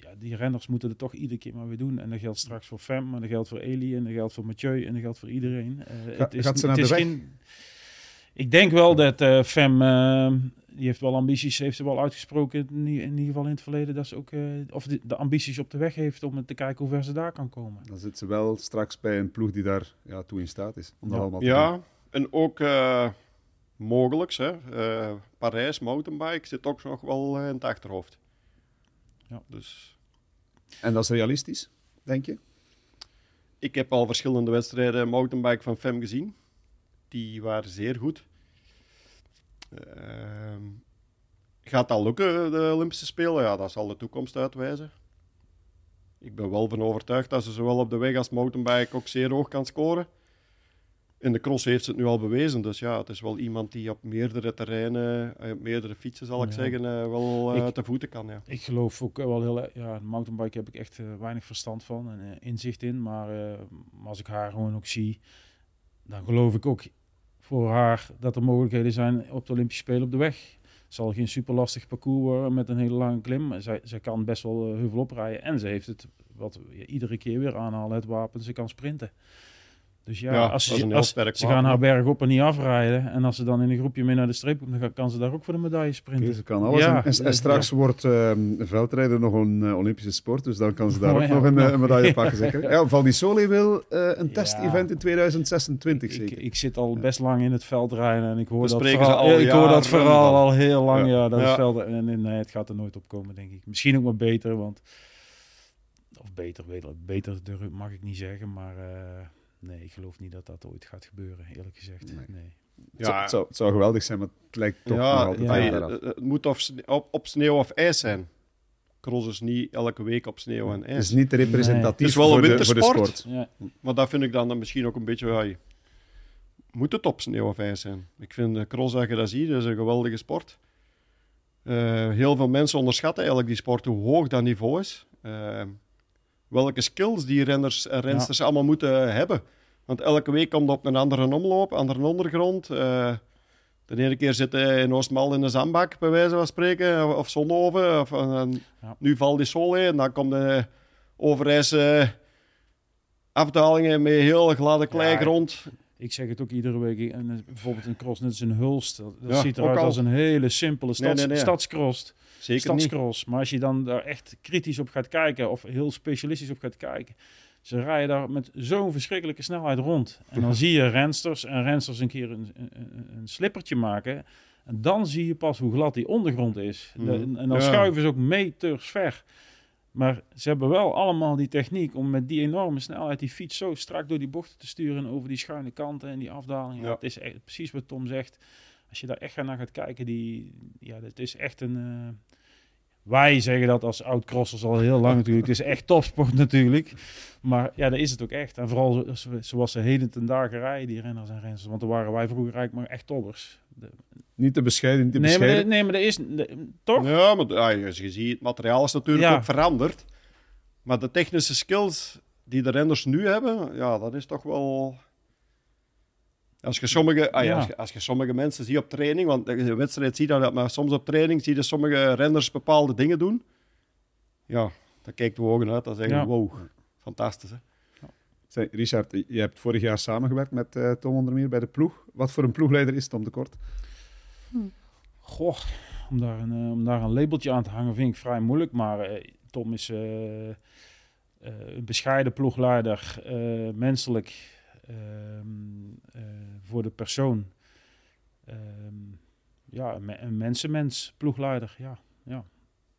ja, die renners moeten het toch iedere keer maar weer doen. En dat geldt straks voor Fem, maar dat geldt voor Elie... en dat geldt voor Mathieu en dat geldt voor iedereen. Uh, Ga, het is, gaat ze naar de weg? Geen, ik denk wel dat uh, Fem, uh, die heeft wel ambities, heeft ze wel uitgesproken, in, in ieder geval in het verleden, dat ze ook, uh, of de, de, ambities op de weg heeft om te kijken hoe ver ze daar kan komen. Dan zit ze wel straks bij een ploeg die daar ja, toe in staat is. Om ja. dat allemaal te ja, doen. en ook mogelijk, hè, Parijs, mountainbike, zit ook nog wel in het achterhoofd. Ja. Dus. En dat is realistisch, denk je? Ik heb al verschillende wedstrijden mountainbike van FEM gezien die waren zeer goed. Uh, gaat dat lukken, de Olympische Spelen? Ja, dat zal de toekomst uitwijzen. Ik ben wel van overtuigd dat ze zowel op de weg als mountainbike ook zeer hoog kan scoren. In de cross heeft ze het nu al bewezen. Dus ja, het is wel iemand die op meerdere terreinen, op meerdere fietsen zal ik ja. zeggen, uh, wel uh, ik, te voeten kan. Ja. Ik geloof ook wel heel... Ja, mountainbike heb ik echt uh, weinig verstand van en inzicht in. Maar als ik haar gewoon ook zie, dan geloof ik ook voor haar dat er mogelijkheden zijn op de Olympische Spelen op de weg. Het zal geen super lastig parcours worden met een hele lange klim. Zij, zij kan best wel uh, heuvel oprijden. En ze heeft het, wat we iedere keer weer aanhalen, het wapen. Ze kan sprinten. Dus ja, als ze, als, ze gaan haar berg op en niet afrijden. En als ze dan in een groepje mee naar de streep komen, dan kan ze daar ook voor de medaille sprinten. Ze kan alles. Ja, en, straks wordt uh, veldrijden nog een uh, Olympische sport. Dus dan kan ze daar oh, ook nog een, een, medaille *laughs* pakken, zeker. Ja, Val di Sole wil uh, een test-event in 2026, zeker. Ik, ik, zit al best lang in het veldrijden en ik hoor dat vooral, al, ik hoor dat vooral al heel lang. Ja, dat is veld, en, en nee, het gaat er nooit op komen, denk ik. Misschien ook maar beter, want... Of beter, beter, beter mag ik niet zeggen, maar... Nee, ik geloof niet dat dat ooit gaat gebeuren, eerlijk gezegd. Nee. Ja, het zou, het, zou, geweldig zijn, maar het lijkt toch ja, nog altijd Het moet of, op, op sneeuw of ijs zijn. Cross is niet elke week op sneeuw en ijs. Het is niet representatief het is wel een wintersport, voor de, sport. Ja. Maar dat vind ik dan, dan misschien ook een beetje... Ja, moet het op sneeuw of ijs zijn? Ik vind de cross, dat je dat ziet, dat is een geweldige sport. Uh, heel veel mensen onderschatten eigenlijk die sport, hoe hoog dat niveau is. Uh, welke skills die renners en rensters allemaal moeten hebben. Want elke week komt op een andere omloop, andere ondergrond. Uh, de ene keer zitten in Oostmal in de zandbak, bij wijze van spreken, of Zonhoven. Of, Nu valt die Sol en dan komt de Overijs afdalingen met heel gladde kleigrond. ik zeg het ook iedere week. En bijvoorbeeld een cross, net als een Hulst. Dat, ziet eruit als een hele simpele stads, nee, stadscross. Zeker stadscross. Maar als je dan daar echt kritisch op gaat kijken, of heel specialistisch op gaat kijken, ze rijden daar met zo'n verschrikkelijke snelheid rond. En dan *laughs* zie je rensters en rensters een keer een, een, een, slippertje maken. En dan zie je pas hoe glad die ondergrond is. Mhm. en dan schuiven ze ook meters ver. Maar ze hebben wel allemaal die techniek om met die enorme snelheid die fiets zo strak door die bochten te sturen over die schuine kanten en die afdalingen. Ja. Het is echt, precies wat Tom zegt. Als je daar echt naar gaat kijken, die, ja, dat is echt een, uh, wij zeggen dat als oud-crossers al heel lang natuurlijk. Het is echt topsport natuurlijk. Maar ja, dat is het ook echt. En vooral zoals ze heden ten dagen rijden, die renners en renners. Want dan waren wij vroeger eigenlijk maar echt toppers. Niet te bescheiden, niet te nee, bescheiden. Maar, nee, maar dat is... toch? Ja, maar ja, als je ziet, het materiaal is natuurlijk ook veranderd. Maar de technische skills die de renners nu hebben, ja, dat is toch wel... Als je, sommige, ah, ja. als, je, als, je, sommige mensen ziet op training, want de wedstrijd zie je dat, maar soms op training zie je sommige renners bepaalde dingen doen. Ja, dan kijkt de ogen uit. Dan zeggen ja. wow, fantastisch. Hè? Richard, je hebt vorig jaar samengewerkt met uh, Tom Ondermeer bij de ploeg. Wat voor een ploegleider is Tom de Kort? Hm. Goh, om daar, een, uh, om daar een labeltje aan te hangen vind ik vrij moeilijk. Maar uh, Tom is een bescheiden ploegleider, menselijk Ehm, eh, voor de persoon. Ehm, ja, een mensenmens, ploegleider, ja. ja.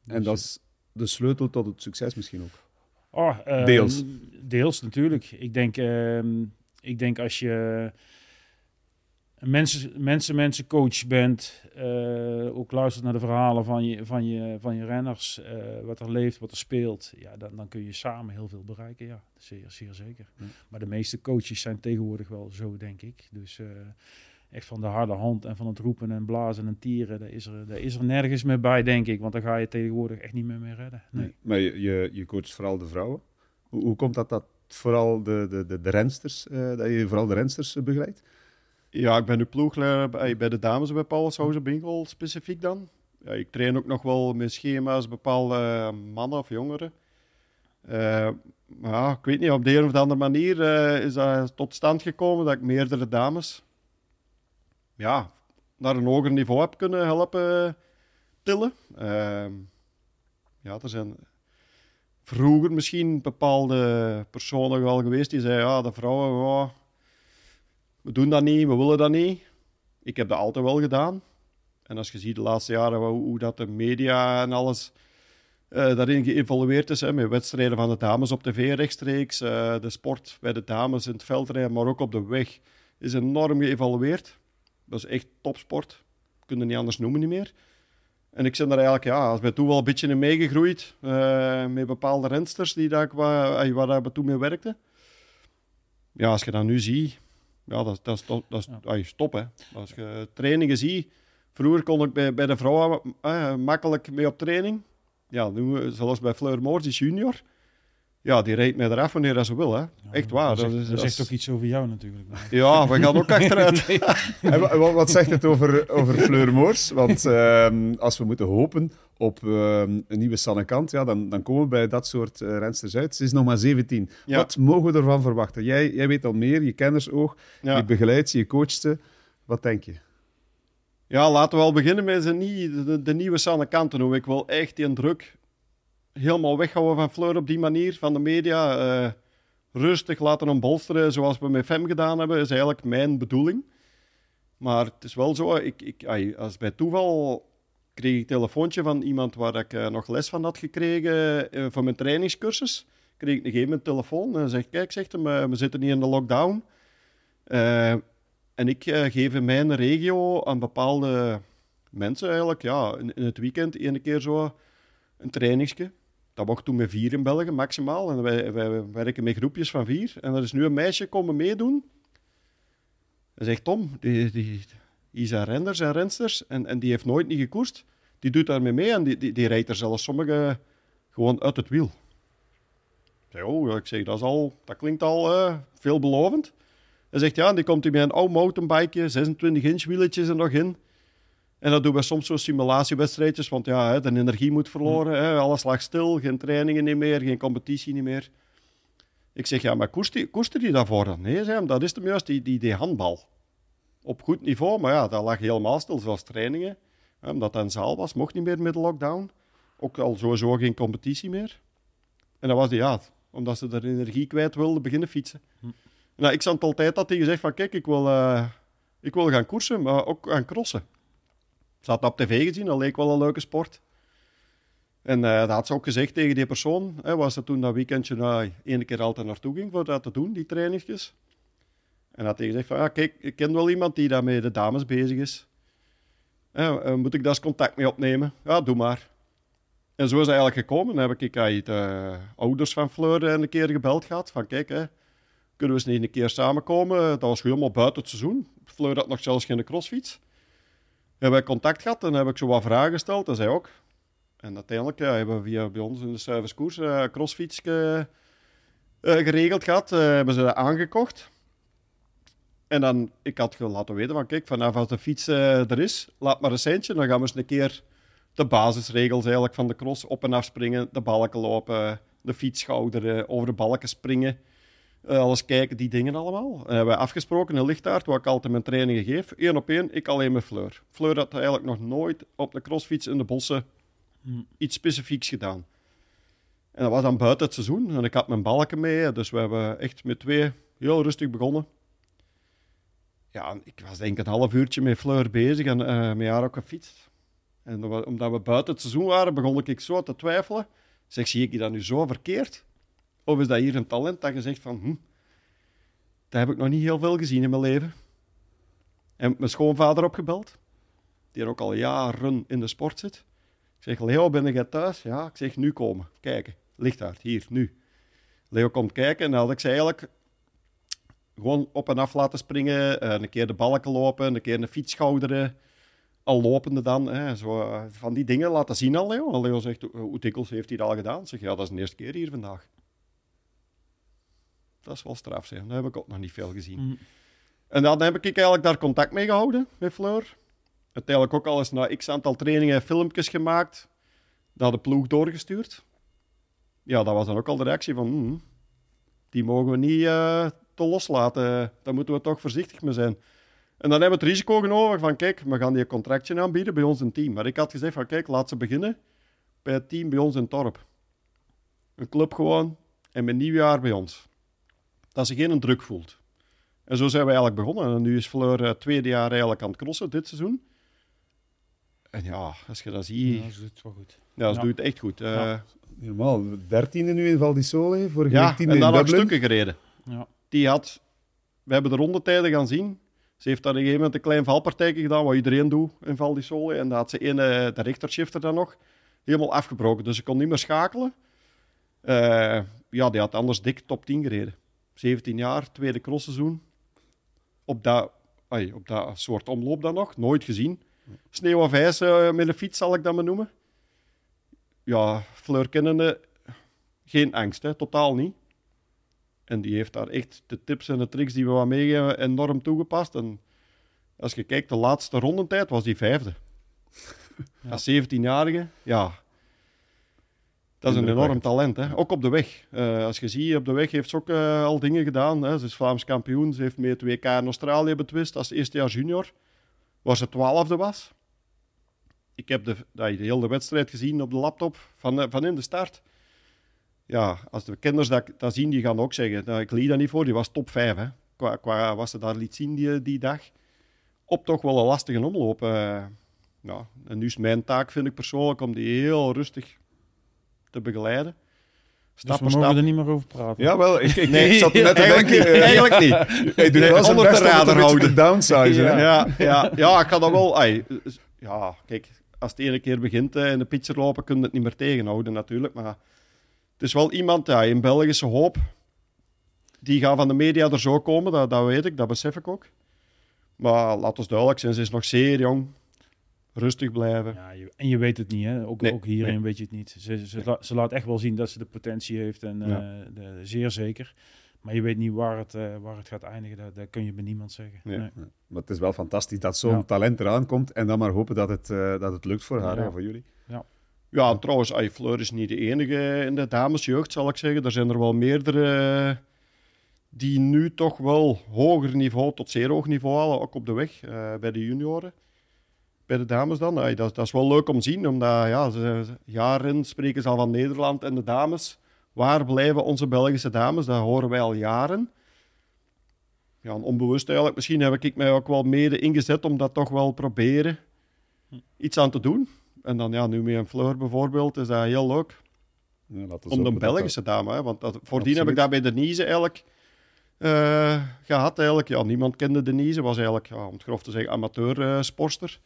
en dat is de sleutel tot het succes misschien ook? Oh, deels. Deels natuurlijk. Ik denk, ik denk als je mensen, mensen, mensen coach bent, uh, ook luistert naar de verhalen van je, van je, van je renners, uh, wat er leeft, wat er speelt, ja, dan, dan kun je samen heel veel bereiken. Ja, zeer, zeer zeker. Maar de meeste coaches zijn tegenwoordig wel zo, denk ik. Dus uh, echt van de harde hand en van het roepen en blazen en tieren, daar is er, daar is er nergens meer bij, denk ik. Want dan ga je tegenwoordig echt niet meer mee redden. Nee. Maar je, je, je coacht vooral de vrouwen. Hoe, hoe komt dat dat vooral de, de, de, de rensters, dat je vooral de rensters begeleidt? Ja, ik ben nu ploegleider bij, de dames bij Paulshausen Binkel specifiek dan. Ja, ik train ook nog wel met schema's bepaalde mannen of jongeren. Uh, maar ja, ik weet niet, op de een of andere manier uh, is dat tot stand gekomen dat ik meerdere dames ja, naar een hoger niveau heb kunnen helpen tillen. Uh, ja, er zijn vroeger misschien bepaalde personen wel geweest die zeiden, ja, de vrouwen, we doen dat niet, we willen dat niet. Ik heb dat altijd wel gedaan. En als je ziet de laatste jaren hoe, hoe dat de media en alles uh, daarin geëvolueerd is, hè, met wedstrijden van de dames op tv rechtstreeks, uh, de sport bij de dames in het veldrijden, maar ook op de weg, is enorm geëvolueerd. Dat is echt topsport. Kun je niet anders noemen niet meer. En ik ben daar eigenlijk, ja, als bij toen wel een beetje in meegegroeid, uh, met bepaalde rensters die daar, waar, waar we toen mee werkten. Ja, als je dat nu ziet, ja, dat, dat, is, dat, dat is ja. stop. Hè. Als je trainingen ziet, vroeger kon ik bij, bij de vrouwen eh, makkelijk mee op training. Ja, nu, zoals bij Fleur Moors, junior. Ja, die rijdt mij eraf wanneer ze wil. Hè. Echt waar. Dat, is, dat zegt ook iets over jou natuurlijk. *laughs* Ja, we gaan ook achteruit. *laughs* en wat, zegt het over, over Fleur Moors? Want ehm, als we moeten hopen op ehm, een nieuwe Sanne Kant, ja, dan, dan komen we bij dat soort uh, rensters uit. Ze is nog maar 17. Wat mogen we ervan verwachten? Jij, jij weet al meer, je kennersoog, ja. je begeleidt ze, je coacht ze. Wat denk je? Ja, laten we al beginnen met de, de, de nieuwe Sanne. Ik wil echt die druk helemaal weghouden van Fleur op die manier, van de media. Uh, rustig laten ombolsteren, zoals we met FEM gedaan hebben, is eigenlijk mijn bedoeling. Maar het is wel zo, ik, ik, als bij toeval kreeg ik een telefoontje van iemand waar ik uh, nog les van had gekregen uh, voor mijn trainingscursus. Kreeg ik een gegeven moment telefoon en zegt, kijk, zegt hem, we zitten hier in de lockdown. en ik geef in mijn regio aan bepaalde mensen eigenlijk, ja, in, in het weekend één keer zo een trainingsje dat mocht toen met vier in België maximaal. En wij, wij werken met groepjes van vier. En er is nu een meisje komen meedoen. Hij zegt Tom, die, die, Isa Renders en rensters. En, en die heeft nooit niet gekoerst. Die doet daarmee mee en die, die, die rijdt er zelfs sommige gewoon uit het wiel. Ik zeg, oh, ik zeg, dat, is al, dat klinkt al uh, veelbelovend. Hij zegt, ja, die komt hij met een oud mountainbike, 26 inch wieletjes er nog in. En dat doen we soms zo simulatiewedstrijdjes, want ja, de energie moet verloren. Hè, alles lag stil, geen trainingen niet meer, geen competitie niet meer. Ik zeg, ja, maar koester die daarvoor dan? Nee, zei hem, dat is hem juist, die, die, die handbal. Op goed niveau, maar ja, dat lag helemaal stil, zoals trainingen. Hè, omdat dat een zaal was, mocht niet meer met de lockdown. Ook al sowieso geen competitie meer. En dat was die, ja, omdat ze er energie kwijt wilden beginnen fietsen. Hm. Nou, ik zat altijd dat hij gezegd van, kijk, ik wil, uh, ik wil gaan koersen, maar ook gaan crossen. Ze had op tv gezien, dat leek wel een leuke sport. En uh, dat had ze ook gezegd tegen die persoon, hè, was ze toen dat weekendje nou, ene keer altijd naartoe ging voor dat te doen, die trainingsjes. En had hij gezegd van, ja, kijk, ik ken wel iemand die daar met de dames bezig is. Uh, moet ik daar eens contact mee opnemen? Ja, doe maar. En zo is het eigenlijk gekomen. Dan heb ik de uh, ouders van Fleur een keer gebeld gehad. Van kijk, hè, kunnen we eens een keer samenkomen? Dat was helemaal buiten het seizoen. Fleur had nog zelfs geen crossfiets hebben wij contact gehad en heb ik zo wat vragen gesteld. En zij ook. En uiteindelijk ja, hebben we via bij ons in de servicekoers uh, crossfiets uh, geregeld gehad. Uh, hebben ze dat aangekocht. En dan, ik had laten weten van, kijk, vanaf als de fiets er is, laat maar een centje. Dan gaan we eens een keer de basisregels eigenlijk van de cross op en af springen, de balken lopen, de fiets schouderen, over de balken springen. Uh, alles kijken, die dingen allemaal. En hebben we afgesproken in Lichtaard, waar ik altijd mijn trainingen geef. Eén op één, ik alleen met Fleur. Fleur had eigenlijk nog nooit op de crossfiets in de bossen hmm. iets specifieks gedaan. En dat was dan buiten het seizoen. En ik had mijn balken mee, dus we hebben echt met twee heel rustig begonnen. Ja, ik was denk ik een half uurtje met Fleur bezig en uh, met haar ook gefietst. En omdat we buiten het seizoen waren, begon ik zo te twijfelen. Zeg, zie ik je dat nu zo verkeerd? Of is dat hier een talent dat je zegt van, hm, dat heb ik nog niet heel veel gezien in mijn leven. En mijn schoonvader opgebeld, die er ook al jaren in de sport zit. Ik zeg, Leo, ben jij thuis? Ja, ik zeg, nu komen, kijken. Lichtaard, hier, nu. Leo komt kijken en dan had ik ze eigenlijk gewoon op en af laten springen. Eh, een keer de balken lopen, een keer een fiets schouderen. Al lopende dan. Hè, zo, eh, van die dingen laten zien al Leo. Leo zegt, hoe dikwijls heeft hij dat al gedaan? Ik zeg, ja, dat is de eerste keer hier vandaag. Dat is wel straf, zeg. Dat heb ik ook nog niet veel gezien. Mm. En dan heb ik eigenlijk daar contact mee gehouden met Fleur. Uiteindelijk ook al eens na x aantal trainingen en filmpjes gemaakt. Dat de ploeg doorgestuurd. Ja, dat was dan ook al de reactie van... Mm, die mogen we niet uh, te loslaten. Daar moeten we toch voorzichtig mee zijn. En dan hebben we het risico genomen van... Kijk, we gaan die een contractje aanbieden bij ons een team. Maar ik had gezegd van... Kijk, laat ze beginnen bij het team bij ons in Torp. Een club gewoon. En met nieuwjaar bij ons dat ze geen druk voelt. En zo zijn we eigenlijk begonnen. En nu is Fleur het eh, tweede jaar eigenlijk aan het crossen dit seizoen. En ja, als je dat ziet... Ja, ze doet het wel goed. Ja, ze doet het echt goed. Uh, Normaal, dertiende nu in Val di Sole, vorige ja, week tiende en dan nog stukken gereden. Ja. Die had... We hebben de rondetijden gaan zien. Ze heeft daar een gegeven moment een klein valpartijtje gedaan, wat iedereen doet in Val di Sole. En daar had ze een, eh, de richtershifter dan nog, helemaal afgebroken. Dus ze kon niet meer schakelen. Uh, ja, die had anders dik top 10 gereden. 17 jaar, tweede crossseizoen. Op dat, ay, op dat soort omloop dan nog, nooit gezien. Sneeuw of ijs uh, met een fiets zal ik dat maar noemen. Ja, Fleur kennende geen angst, hè, totaal niet. En die heeft daar echt de tips en de tricks die we wat meegeven enorm toegepast. En als je kijkt, de laatste rondentijd was die vijfde. *laughs* Ja. Als 17-jarige, ja. Dat is een enorm talent, hè. ook op de weg. Eh, als je ziet, op de weg heeft ze ook eh, al dingen gedaan. Hè. Ze is Vlaams kampioen, ze heeft mee het WK in Australië betwist als eerste jaar junior, waar ze twaalfde was. Ik heb de, de hele wedstrijd gezien op de laptop van, eh, van in de start. Ja, als de kinders dat, dat zien, die gaan ook zeggen, nou, ik liet dat niet voor, die was top 5. Hè. Qua, qua wat ze daar liet zien die, die dag. Op toch wel een lastige omloop. ja, en nu is mijn taak, vind ik persoonlijk, om die heel rustig te begeleiden. Dus Stap we mogen er niet meer over praten. Jawel, ik, ik, Nee, ik zat net te eigenlijk, denken... niet, eh, eigenlijk niet. Hij doet Nee, wel onder de radar houden. te downsizen. hè. Ja, ja, ja, ik kan dat wel. ai, ja, kijk, als het ene keer begint eh, in de pitcher lopen, kun je het niet meer tegenhouden natuurlijk. Maar het is wel iemand, ja, in Belgische hoop, die gaat van de media er zo komen, dat, dat weet ik, dat besef ik ook. Maar laat ons duidelijk zijn, ze is nog zeer jong. Rustig blijven. Ja, je- en je weet het niet, hè? Ook, Nee, ook hierin nee. weet je het niet. Ze, ze, la- ze laat echt wel zien dat ze de potentie heeft en Ja. eh, de, zeer zeker. Maar je weet niet waar het, eh, waar het gaat eindigen, dat, dat kun je bij niemand zeggen. Nee. Nee. Maar het is wel fantastisch dat zo'n Ja. talent eraan komt en dan maar hopen dat het, eh, dat het lukt voor haar Ja. en voor jullie. Ja, en trouwens, ay, Fleur is niet de enige in de damesjeugd, zal ik zeggen. Er zijn er wel meerdere eh, die nu toch wel hoger niveau tot zeer hoog niveau halen, ook op de weg eh, bij de junioren. Bij de dames dan. Dat, dat is wel leuk om te zien, omdat ja, ze, jaren spreken ze al van Nederland en de dames. Waar blijven onze Belgische dames? Dat horen wij al jaren. Ja, onbewust eigenlijk. Misschien heb ik mij ook wel mede ingezet om dat toch wel proberen iets aan te doen. En dan ja, nu met een Fleur bijvoorbeeld, is dat heel leuk. Ja, Om de dat Belgische dame, hè, want dat, voordien heb ik dat bij Denise eigenlijk eh, gehad. Eigenlijk. Ja, niemand kende Denise, was eigenlijk, ja, om het grof te zeggen, amateur-sporster.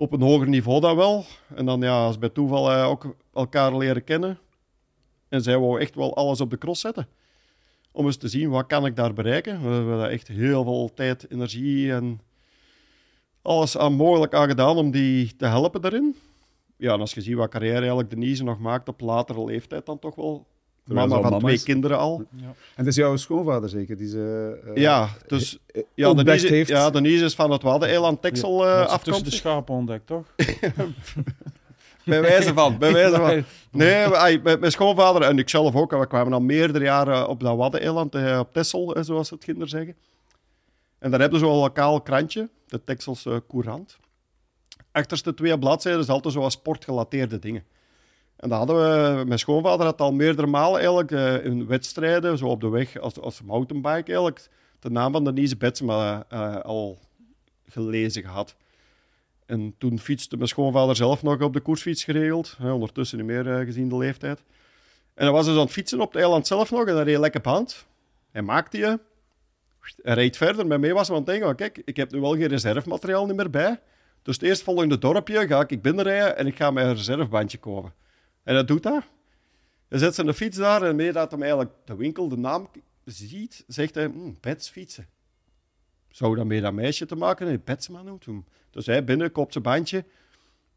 Op een hoger niveau dan wel. En dan ja, als bij toeval eh, ook elkaar leren kennen. En zij wou echt wel alles op de cross zetten. Om eens te zien, wat kan ik daar bereiken? We hebben daar echt heel veel tijd, energie en alles aan mogelijk aan gedaan om die te helpen daarin. Ja, en als je ziet wat carrière eigenlijk Denise nog maakt op latere leeftijd, dan toch wel mama van mama twee is. kinderen al. Ja. En het is jouw schoonvader zeker die ze... eh, ja, dus eh, ja, Denise, heeft. ja, Denise is van het Waddeneiland Texel eh Dat ze tussen afkomst. de schapen ontdekt, toch? *laughs* Bij wijze van, bij wijze van. *laughs* Nee, mijn, schoonvader en ik zelf ook, we kwamen al meerdere jaren op dat Waddeneiland, eh, op Texel, eh, zoals het kinderen zeggen. En daar hebben ze zo'n lokaal krantje, de Texelse Courant. Achterste twee bladzijden is altijd zo wat sportgelateerde dingen. En dat hadden we, mijn schoonvader had al meerdere malen eigenlijk eh, in wedstrijden, zo op de weg als, als mountainbike eigenlijk, de naam van Denise Betsema eh, al gelezen gehad. En toen fietste mijn schoonvader zelf nog op de koersfiets geregeld. Hè, ondertussen niet meer eh, gezien de leeftijd. En dan was hij aan het fietsen op het eiland zelf nog. En dan reed lekker op hand. Hij maakte je. Hij reed verder. Met mij was hij aan het denken, kijk, ik heb nu wel geen reservemateriaal meer bij. Dus het eerstvolgende dorpje ga ik binnenrijden en ik ga mijn reservebandje kopen. En dat doet hij. Hij zet zijn fiets daar en mee dat hij eigenlijk de winkel, de naam ziet, zegt hij, hm, fietsen. Zou dat met dat meisje te maken hebben? Betsma noemt hem. Dus hij binnen, koopt zijn bandje.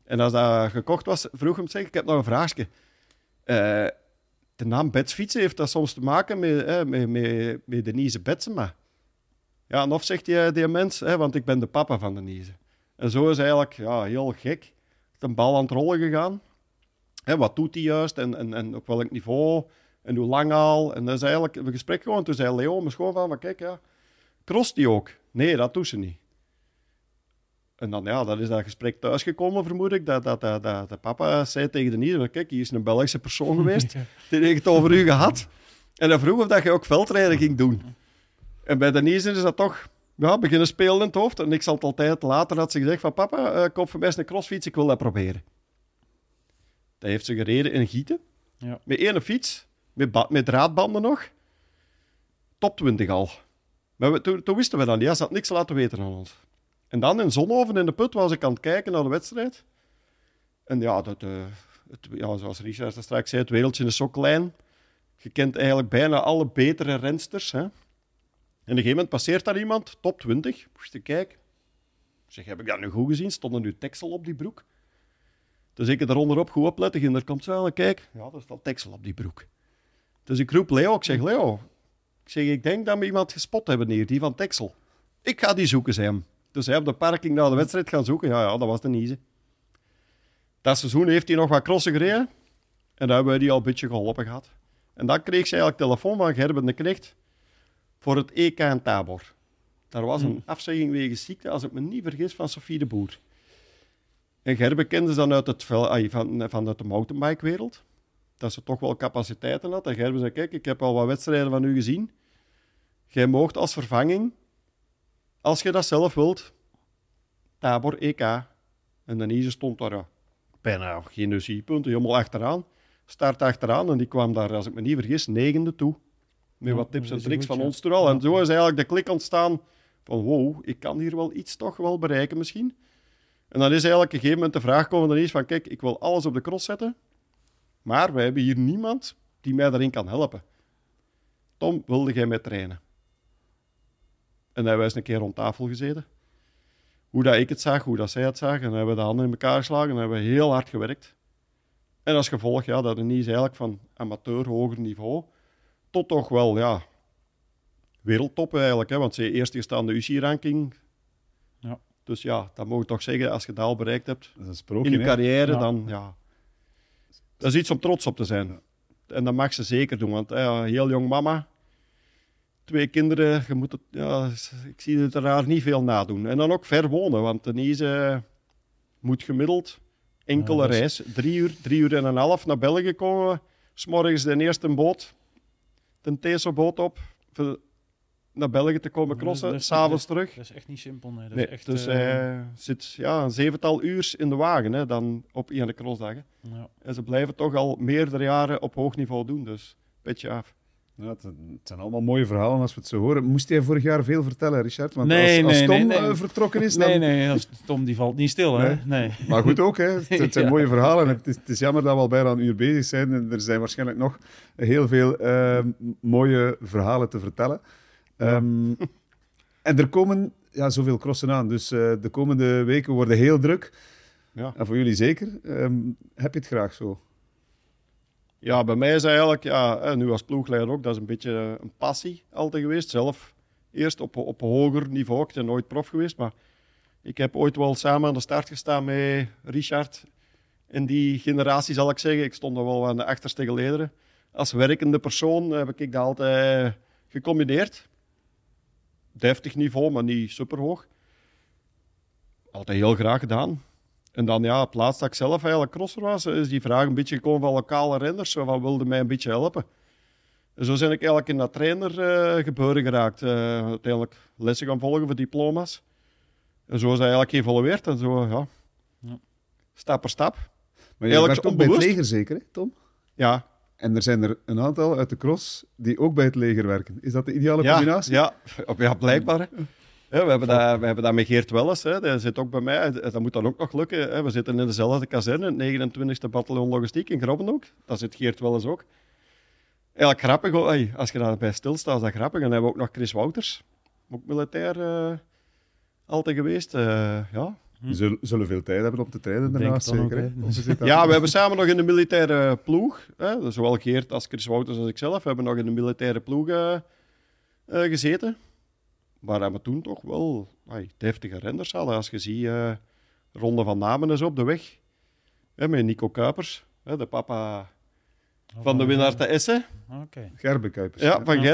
En als dat gekocht was, vroeg hem, zeg, ik heb nog een vraagje. Eh, de naam Bets fietsen, heeft dat soms te maken met, eh, met, met, Denise Betsema? Ja, en of zegt die, die mens, hè, want ik ben de papa van Denise. En zo is eigenlijk ja, heel gek de bal aan het rollen gegaan. Hè, wat doet hij juist en, en, en op welk niveau en hoe lang al. En dat is eigenlijk een gesprek gewoon. Toen zei Leo, mijn schoonvader, maar kijk, ja, cross die ook? Nee, dat doet ze niet. En dan, ja, dat is dat gesprek thuisgekomen, vermoed ik. Dat, dat, dat, dat, dat papa zei tegen Denise, maar kijk, hier is een Belgische persoon *laughs* geweest. Die heeft het over u gehad. En dan vroeg of dat je ook veldrijden ging doen. En bij Denise is dat toch ja, beginnen spelen in het hoofd. En ik zal het altijd later had ze gezegd van papa, eh koop voor mij eens een crossfiets, ik wil dat proberen. Dat heeft ze gereden in Gieten. Ja. Met één fiets, met, met draadbanden nog. Top 20 al. Maar we, toen, toen wisten we dat niet, ze had niks laten weten aan ons. En dan in Zonhoven in de put was ik aan het kijken naar de wedstrijd. En ja, dat, eh, het, ja zoals Richard straks zei, het wereldje is zo klein. Je kent eigenlijk bijna alle betere rensters. Hè? En op een gegeven moment passeert daar iemand, top 20. Moest ik kijken. Zeg, heb ik dat nu goed gezien? Stond er nu Texel op die broek? Dus ik er onderop goed opletten. En er komt zo, kijk, ja, er staat Texel op die broek. Dus ik roep Leo, ik zeg Leo, ik zeg ik denk dat we iemand gespot hebben hier, die van Texel. Ik ga die zoeken, zei hem. Dus hij op de parking naar de wedstrijd gaan zoeken. Ja, ja, dat was de Nize. Dat seizoen heeft hij nog wat crossen gereden. En daar hebben we die al een beetje geholpen gehad. En dan kreeg ze eigenlijk telefoon van Gerben de Knecht voor het EK in Tabor. Daar was een Hmm. afzegging wegens ziekte, als ik me niet vergis, van Sofie de Boer. En Gerben kende ze dan uit, het, van, vanuit de mountainbike-wereld. Dat ze toch wel capaciteiten had. En Gerben zei, kijk, ik heb al wat wedstrijden van u gezien. Jij moogt als vervanging, als je dat zelf wilt, Tabor EK. En Denise stond daar bijna geen UCI-punten, helemaal achteraan. Start achteraan en die kwam daar, als ik me niet vergis, negende toe. Met wat tips en tricks van ons toen al. En zo is eigenlijk de klik ontstaan van wow, ik kan hier wel iets toch wel bereiken misschien. En dan is eigenlijk op een gegeven moment de vraag komen ineens van kijk, ik wil alles op de cross zetten, maar wij hebben hier niemand die mij daarin kan helpen. Tom, wilde jij mij trainen? En hebben wij eens een keer rond tafel gezeten. Hoe dat ik het zag, hoe dat zij het zag. En dan hebben we de handen in elkaar geslagen en hebben we heel hard gewerkt. En als gevolg, ja, dat is eigenlijk van amateur, hoger niveau, tot toch wel, ja, wereldtop eigenlijk. Hè, want ze eerst gestaan de UCI-ranking. Dus ja, dat mogen we toch zeggen, als je dat al bereikt hebt Dat is een in je carrière, Ja. dan ja. Dat is iets om trots op te zijn. En dat mag ze zeker doen, want ja, heel jong mama, twee kinderen, je moet het, ja, ik zie het er daar niet veel nadoen. En dan ook ver wonen, want Denise moet gemiddeld enkele Ja, dat is- reis, drie uur, drie uur en een half naar België komen. S'morgens de eerste boot, de Teso-boot op, naar België te komen crossen, s'avonds terug. Dat is echt niet simpel. Nee. Dat Nee, is echt, dus eh, hij zit ja, een zevental uur in de wagen hè, dan op ene crossdagen. ja. En ze blijven toch al meerdere jaren op hoog niveau doen, dus petje af. Ja, het, het zijn allemaal mooie verhalen als we het zo horen. Moest jij vorig jaar veel vertellen, Richard? Want Nee, als, als nee, Tom nee, nee. eh, vertrokken is, dan... Nee, nee, als Tom die valt niet stil. Hè? Nee. Maar goed ook, hè. Het, het *laughs* zijn Ja. mooie verhalen. Het is, het is jammer dat we al bijna een uur bezig zijn. En er zijn waarschijnlijk nog heel veel eh, mooie verhalen te vertellen. Ehm, *laughs* en er komen ja, zoveel crossen aan. Dus eh, de komende weken worden heel druk. Ja. En voor jullie zeker. Ehm, heb je het graag zo? ja, bij mij is eigenlijk, ja, hè, nu als ploegleider ook, dat is een beetje een passie altijd geweest. Zelf eerst op, op hoger niveau, ik ben nooit prof geweest, maar ik heb ooit wel samen aan de start gestaan met Richard. In die generatie zal ik zeggen, ik stond er wel aan de achterste gelederen. Als werkende persoon heb ik dat altijd gecombineerd. Deftig niveau, maar niet superhoog. Altijd heel graag gedaan. En dan ja, op laatst dat ik zelf eigenlijk crosser was, is die vraag een beetje gekomen van lokale renners. Van, wilde mij een beetje helpen. En zo ben ik eigenlijk in dat trainer eh, gebeuren geraakt. Eh, uiteindelijk lessen gaan volgen voor diploma's. En zo is dat eigenlijk geëvolueerd. En zo, ja. Ja. Stap per stap. Maar je Eigenlijk werkt ook bij het leger zeker, hè, Tom? Ja, En er zijn er een aantal uit de cross die ook bij het leger werken. Is dat de ideale ja, combinatie? ja, ja blijkbaar. Ja, we, hebben dat, we hebben dat met Geert Welles. Hè. Dat zit ook bij mij. Dat moet dan ook nog lukken. Hè. We zitten in dezelfde kazerne, het 29e bataljon logistiek in Grobbenhoek. Daar zit Geert Welles ook. Eigenlijk grappig. Hey, als je daarbij stilstaat, is dat grappig. En dan hebben we ook nog Chris Wouters. Ook militair eh, altijd geweest. Eh, ja. Zullen, zullen veel tijd hebben om te trainen daarnaast, ook, zeker. *laughs* ja, we hebben samen nog in de militaire ploeg. Hè. Zowel Geert als Chris Wouters als ik zelf hebben nog in de militaire ploeg eh, eh, gezeten. Waar we toen toch wel ay, deftige renners hadden. Als je ziet, eh Ronde van Namen is op de weg. Hè, met Nico Kuipers, hè, de papa van de winnaar te Essen. Oké. Gerbe Kuipers. Ja, van eh,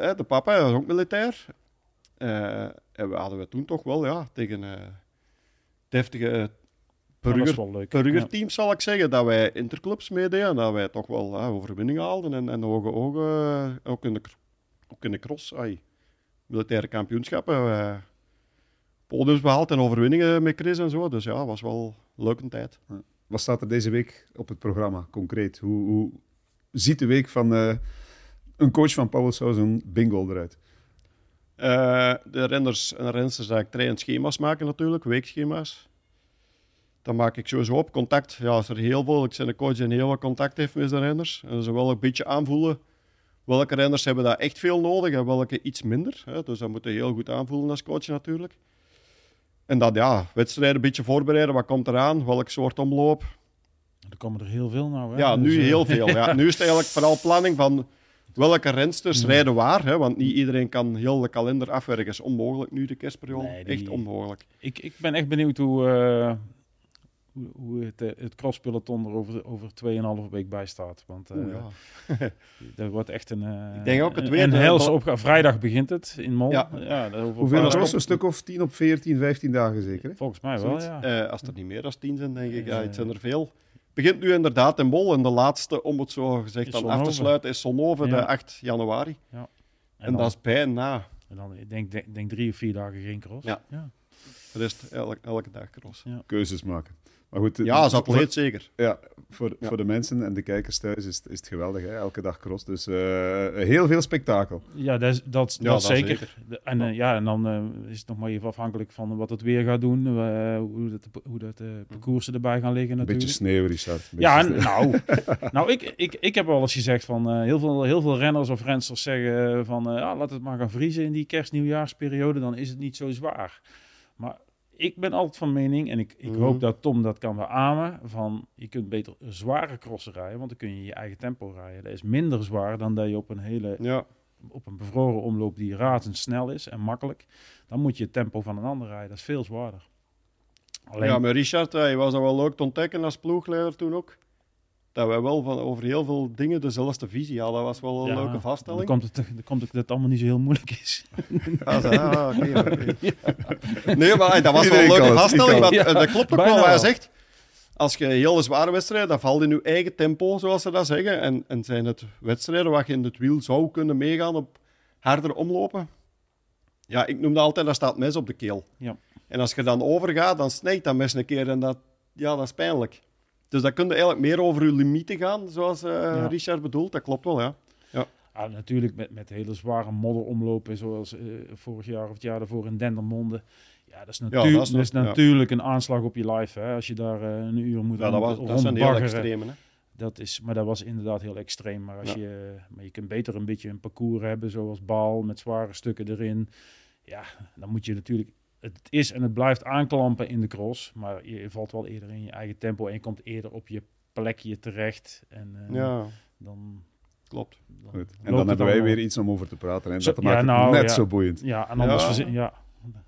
hè, de papa is ook militair. Eh, en we hadden we toen toch wel ja, tegen eh, deftige burger, wel leuk. burgerteams, zal ik zeggen, dat wij interclubs meededen en dat wij toch wel ja, overwinningen haalden en, en hoge ogen, eh, ook in de, ook in de cross, ai, militaire kampioenschappen, eh, podiums behaald en overwinningen met Chris en zo. Dus ja, was wel een leuke tijd. Wat staat er deze week op het programma, concreet? Hoe, hoe ziet de week van eh, een coach van Paul een bingo eruit? Eh, de renners en rensters dat ik train schema's maken natuurlijk, weekschema's. Dan maak ik sowieso op contact. Ja, is er heel veel. Ik ben een coach die heel veel contact heeft met de renners. En ze wel een beetje aanvoelen welke renners hebben dat echt veel nodig en welke iets minder. Hè. Dus dat moet je heel goed aanvoelen als coach natuurlijk. En dan ja, wedstrijden een beetje voorbereiden. Wat komt eraan? Welk soort omloop? Er komen er heel veel nou. Hè? Ja, nu Dus, eh, heel veel. Ja. *laughs* Nu is het eigenlijk vooral planning van welke rensters rijden waar. Hè? Want niet iedereen kan heel de kalender afwerken. is onmogelijk nu, de kerstperiode. Nee, die- Echt onmogelijk. Ik, ik ben echt benieuwd hoe, eh, hoe, hoe het, eh, het crosspeloton er over, over 2,5 week bij staat. Want eh Oeh, ja. dat *laughs* wordt echt een, eh Ik denk ook het een, weer een de- helse opgave. Vrijdag begint het in Mol. Ja. Ja, dat over Hoeveel cross? Een stuk of 10 op 14, 15 dagen zeker? Hè? Volgens mij wel, Zoiets. ja. Eh, als er niet meer dan tien zijn, denk ik. Ja, het zijn er veel. Begint nu inderdaad in Mol. En de laatste, om het zo gezegd dan af te sluiten, is Zonhoven, Ja. de 8 januari. En, En, dan, dat is bijna. en dan ik denk, denk, denk drie of vier dagen geen cross. Ja. ja. Dat is elke, elke dag cross. Keuzes maken. Maar goed, Ja, als voor- atleet zeker. Ja, voor, Ja. voor de mensen en de kijkers thuis is, het- is het geweldig. Hè? Elke dag cross. Dus eh, heel veel spektakel. Ja, dat, is- dat, Ja, dat dat zeker. zeker. De- En, eh, ja, en dan eh, is het nog maar even afhankelijk van wat het weer gaat doen. hoe dat, hoe dat eh, parcoursen erbij gaan liggen Een natuurlijk. beetje sneeuw, Richard. Ja, beetje en- sneeuw. nou, *laughs* nou ik, ik, ik heb wel eens gezegd van eh, heel, veel, heel veel renners of rensters zeggen van eh, ah, laat het maar gaan vriezen in die kerst-nieuwjaarsperiode, dan is het niet zo zwaar. Maar ik ben altijd van mening, en ik, ik Mhm. hoop dat Tom dat kan beamen, van je kunt beter zware crossen rijden, want dan kun je je eigen tempo rijden. Dat is minder zwaar dan dat je op een hele Ja, op een bevroren omloop die razendsnel is en makkelijk, dan moet je het tempo van een ander rijden. Dat is veel zwaarder. Alleen, ja maar Richard, hij was dat wel leuk te ontdekken als ploegleider toen ook. Dat wij wel van over heel veel dingen dezelfde visie hadden. Dat was wel een ja, leuke Dan vaststelling. komt het, dan komt het dat het allemaal niet zo heel moeilijk is. *laughs* Zo, ah, oké. Nee, maar dat was wel een leuke vaststelling. Want, eh, dat klopt ook Bijna wel wat hij zegt. Als je heel zware wedstrijden, dan valt in je eigen tempo, zoals ze dat zeggen. En, en zijn het wedstrijden waar je in het wiel zou kunnen meegaan op harder omlopen? Ja, ik noem dat altijd, dat staat mes op de keel. Ja. En als je dan overgaat, dan snijdt dat mes een keer en dat, ja, dat is pijnlijk. Dus dan kun je eigenlijk meer over je limieten gaan, zoals eh, Ja. Richard bedoelt. Dat klopt wel, ja. Ah, natuurlijk met, met hele zware modderomlopen, zoals eh, vorig jaar of het jaar daarvoor in Dendermonde. Ja, dat is, dat natuurlijk is dat is ja. natuurlijk een aanslag op je life. Hè? Als je daar eh, een uur moet ja dat, was, dat is een heel extreme. Hè? Dat is, maar dat was inderdaad heel extreem. Maar, als Ja. je, maar je kunt beter een beetje een parcours hebben, zoals Baal, met zware stukken erin. Ja, dan moet je natuurlijk... Het is en het blijft aanklampen in de cross, maar je valt wel eerder in je eigen tempo en je komt eerder op je plekje terecht. En eh, Ja, dan, klopt. dan Goed. En dan hebben wij weer iets om over te praten. En Zo- dat ja, maakt het nou, net ja. zo boeiend. Ja, en anders Ja. verzin- ja,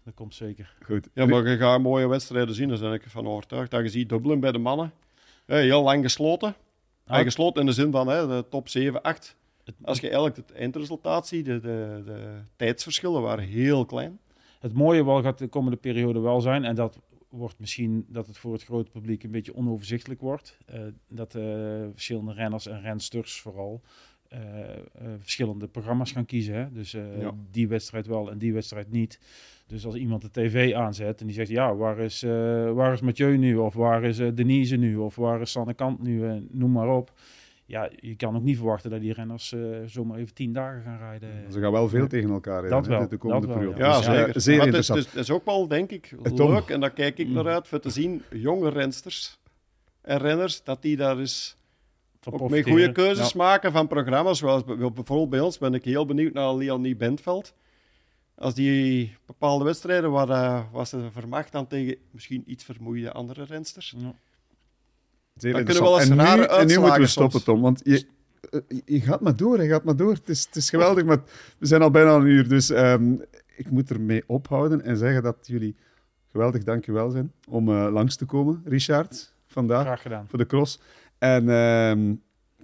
dat komt zeker. Goed. Ja, maar je gaat mooie wedstrijden zien, daar ben ik van overtuigd. Dat je ziet Dublin bij de mannen. Heel lang gesloten. Ah. Ja, gesloten in de zin van hè, de top 7, 8. Het, Als je eigenlijk het eindresultaat ziet, de, de, de tijdsverschillen waren heel klein. Het mooie wel gaat de komende periode wel zijn, en dat wordt misschien dat het voor het grote publiek een beetje onoverzichtelijk wordt. eh, dat eh, verschillende renners en rensters vooral eh, verschillende programma's gaan kiezen. Hè? Dus Ja. die wedstrijd wel en die wedstrijd niet. Dus als iemand de tv aanzet en die zegt, ja, waar is, waar is Mathieu nu? Of waar is Denise nu? Of waar is Sanne Kant nu? Noem maar op. Ja, je kan ook niet verwachten dat die renners eh, zomaar even tien dagen gaan rijden. Ze gaan wel veel tegen elkaar rijden, wel, de- de komende wel, periode. Ja, Dus, eh, zeker. zeer Maar het is, interessant. het is- het is ook wel, denk ik, Eh, Tom. leuk. En daar kijk ik naar Mm. uit, voor te zien, jonge rensters en renners, dat die daar eens Van ook profiteren. goede keuzes maken van programma's. Zoals bij- bijvoorbeeld bij ons ben ik heel benieuwd naar Leonie Bentveld. Als die bepaalde wedstrijden waar, eh, waar ze vermacht dan tegen misschien iets vermoeide andere rensters. Ja. Dan kunnen we wel eens en, nu, en nu moeten we stoppen. Tom. Want je, je gaat maar door, je gaat maar door. Het is, het is geweldig, maar we zijn al bijna een uur. Dus ehm, ik moet ermee ophouden en zeggen dat jullie geweldig dankjewel zijn om eh, langs te komen, Richard, vandaag Graag gedaan. voor de cross. En ehm,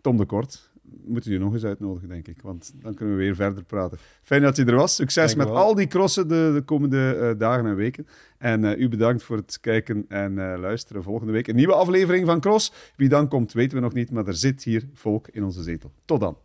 Tom de Kort. Moeten je nog eens uitnodigen, denk ik. Want dan kunnen we weer verder praten. Fijn dat je er was. Succes Dank met wel. al die crossen de, de komende eh, dagen en weken. En eh, u bedankt voor het kijken en eh, luisteren. Volgende week een nieuwe aflevering van Cross. Wie dan komt, weten we nog niet. Maar er zit hier volk in onze zetel. Tot dan.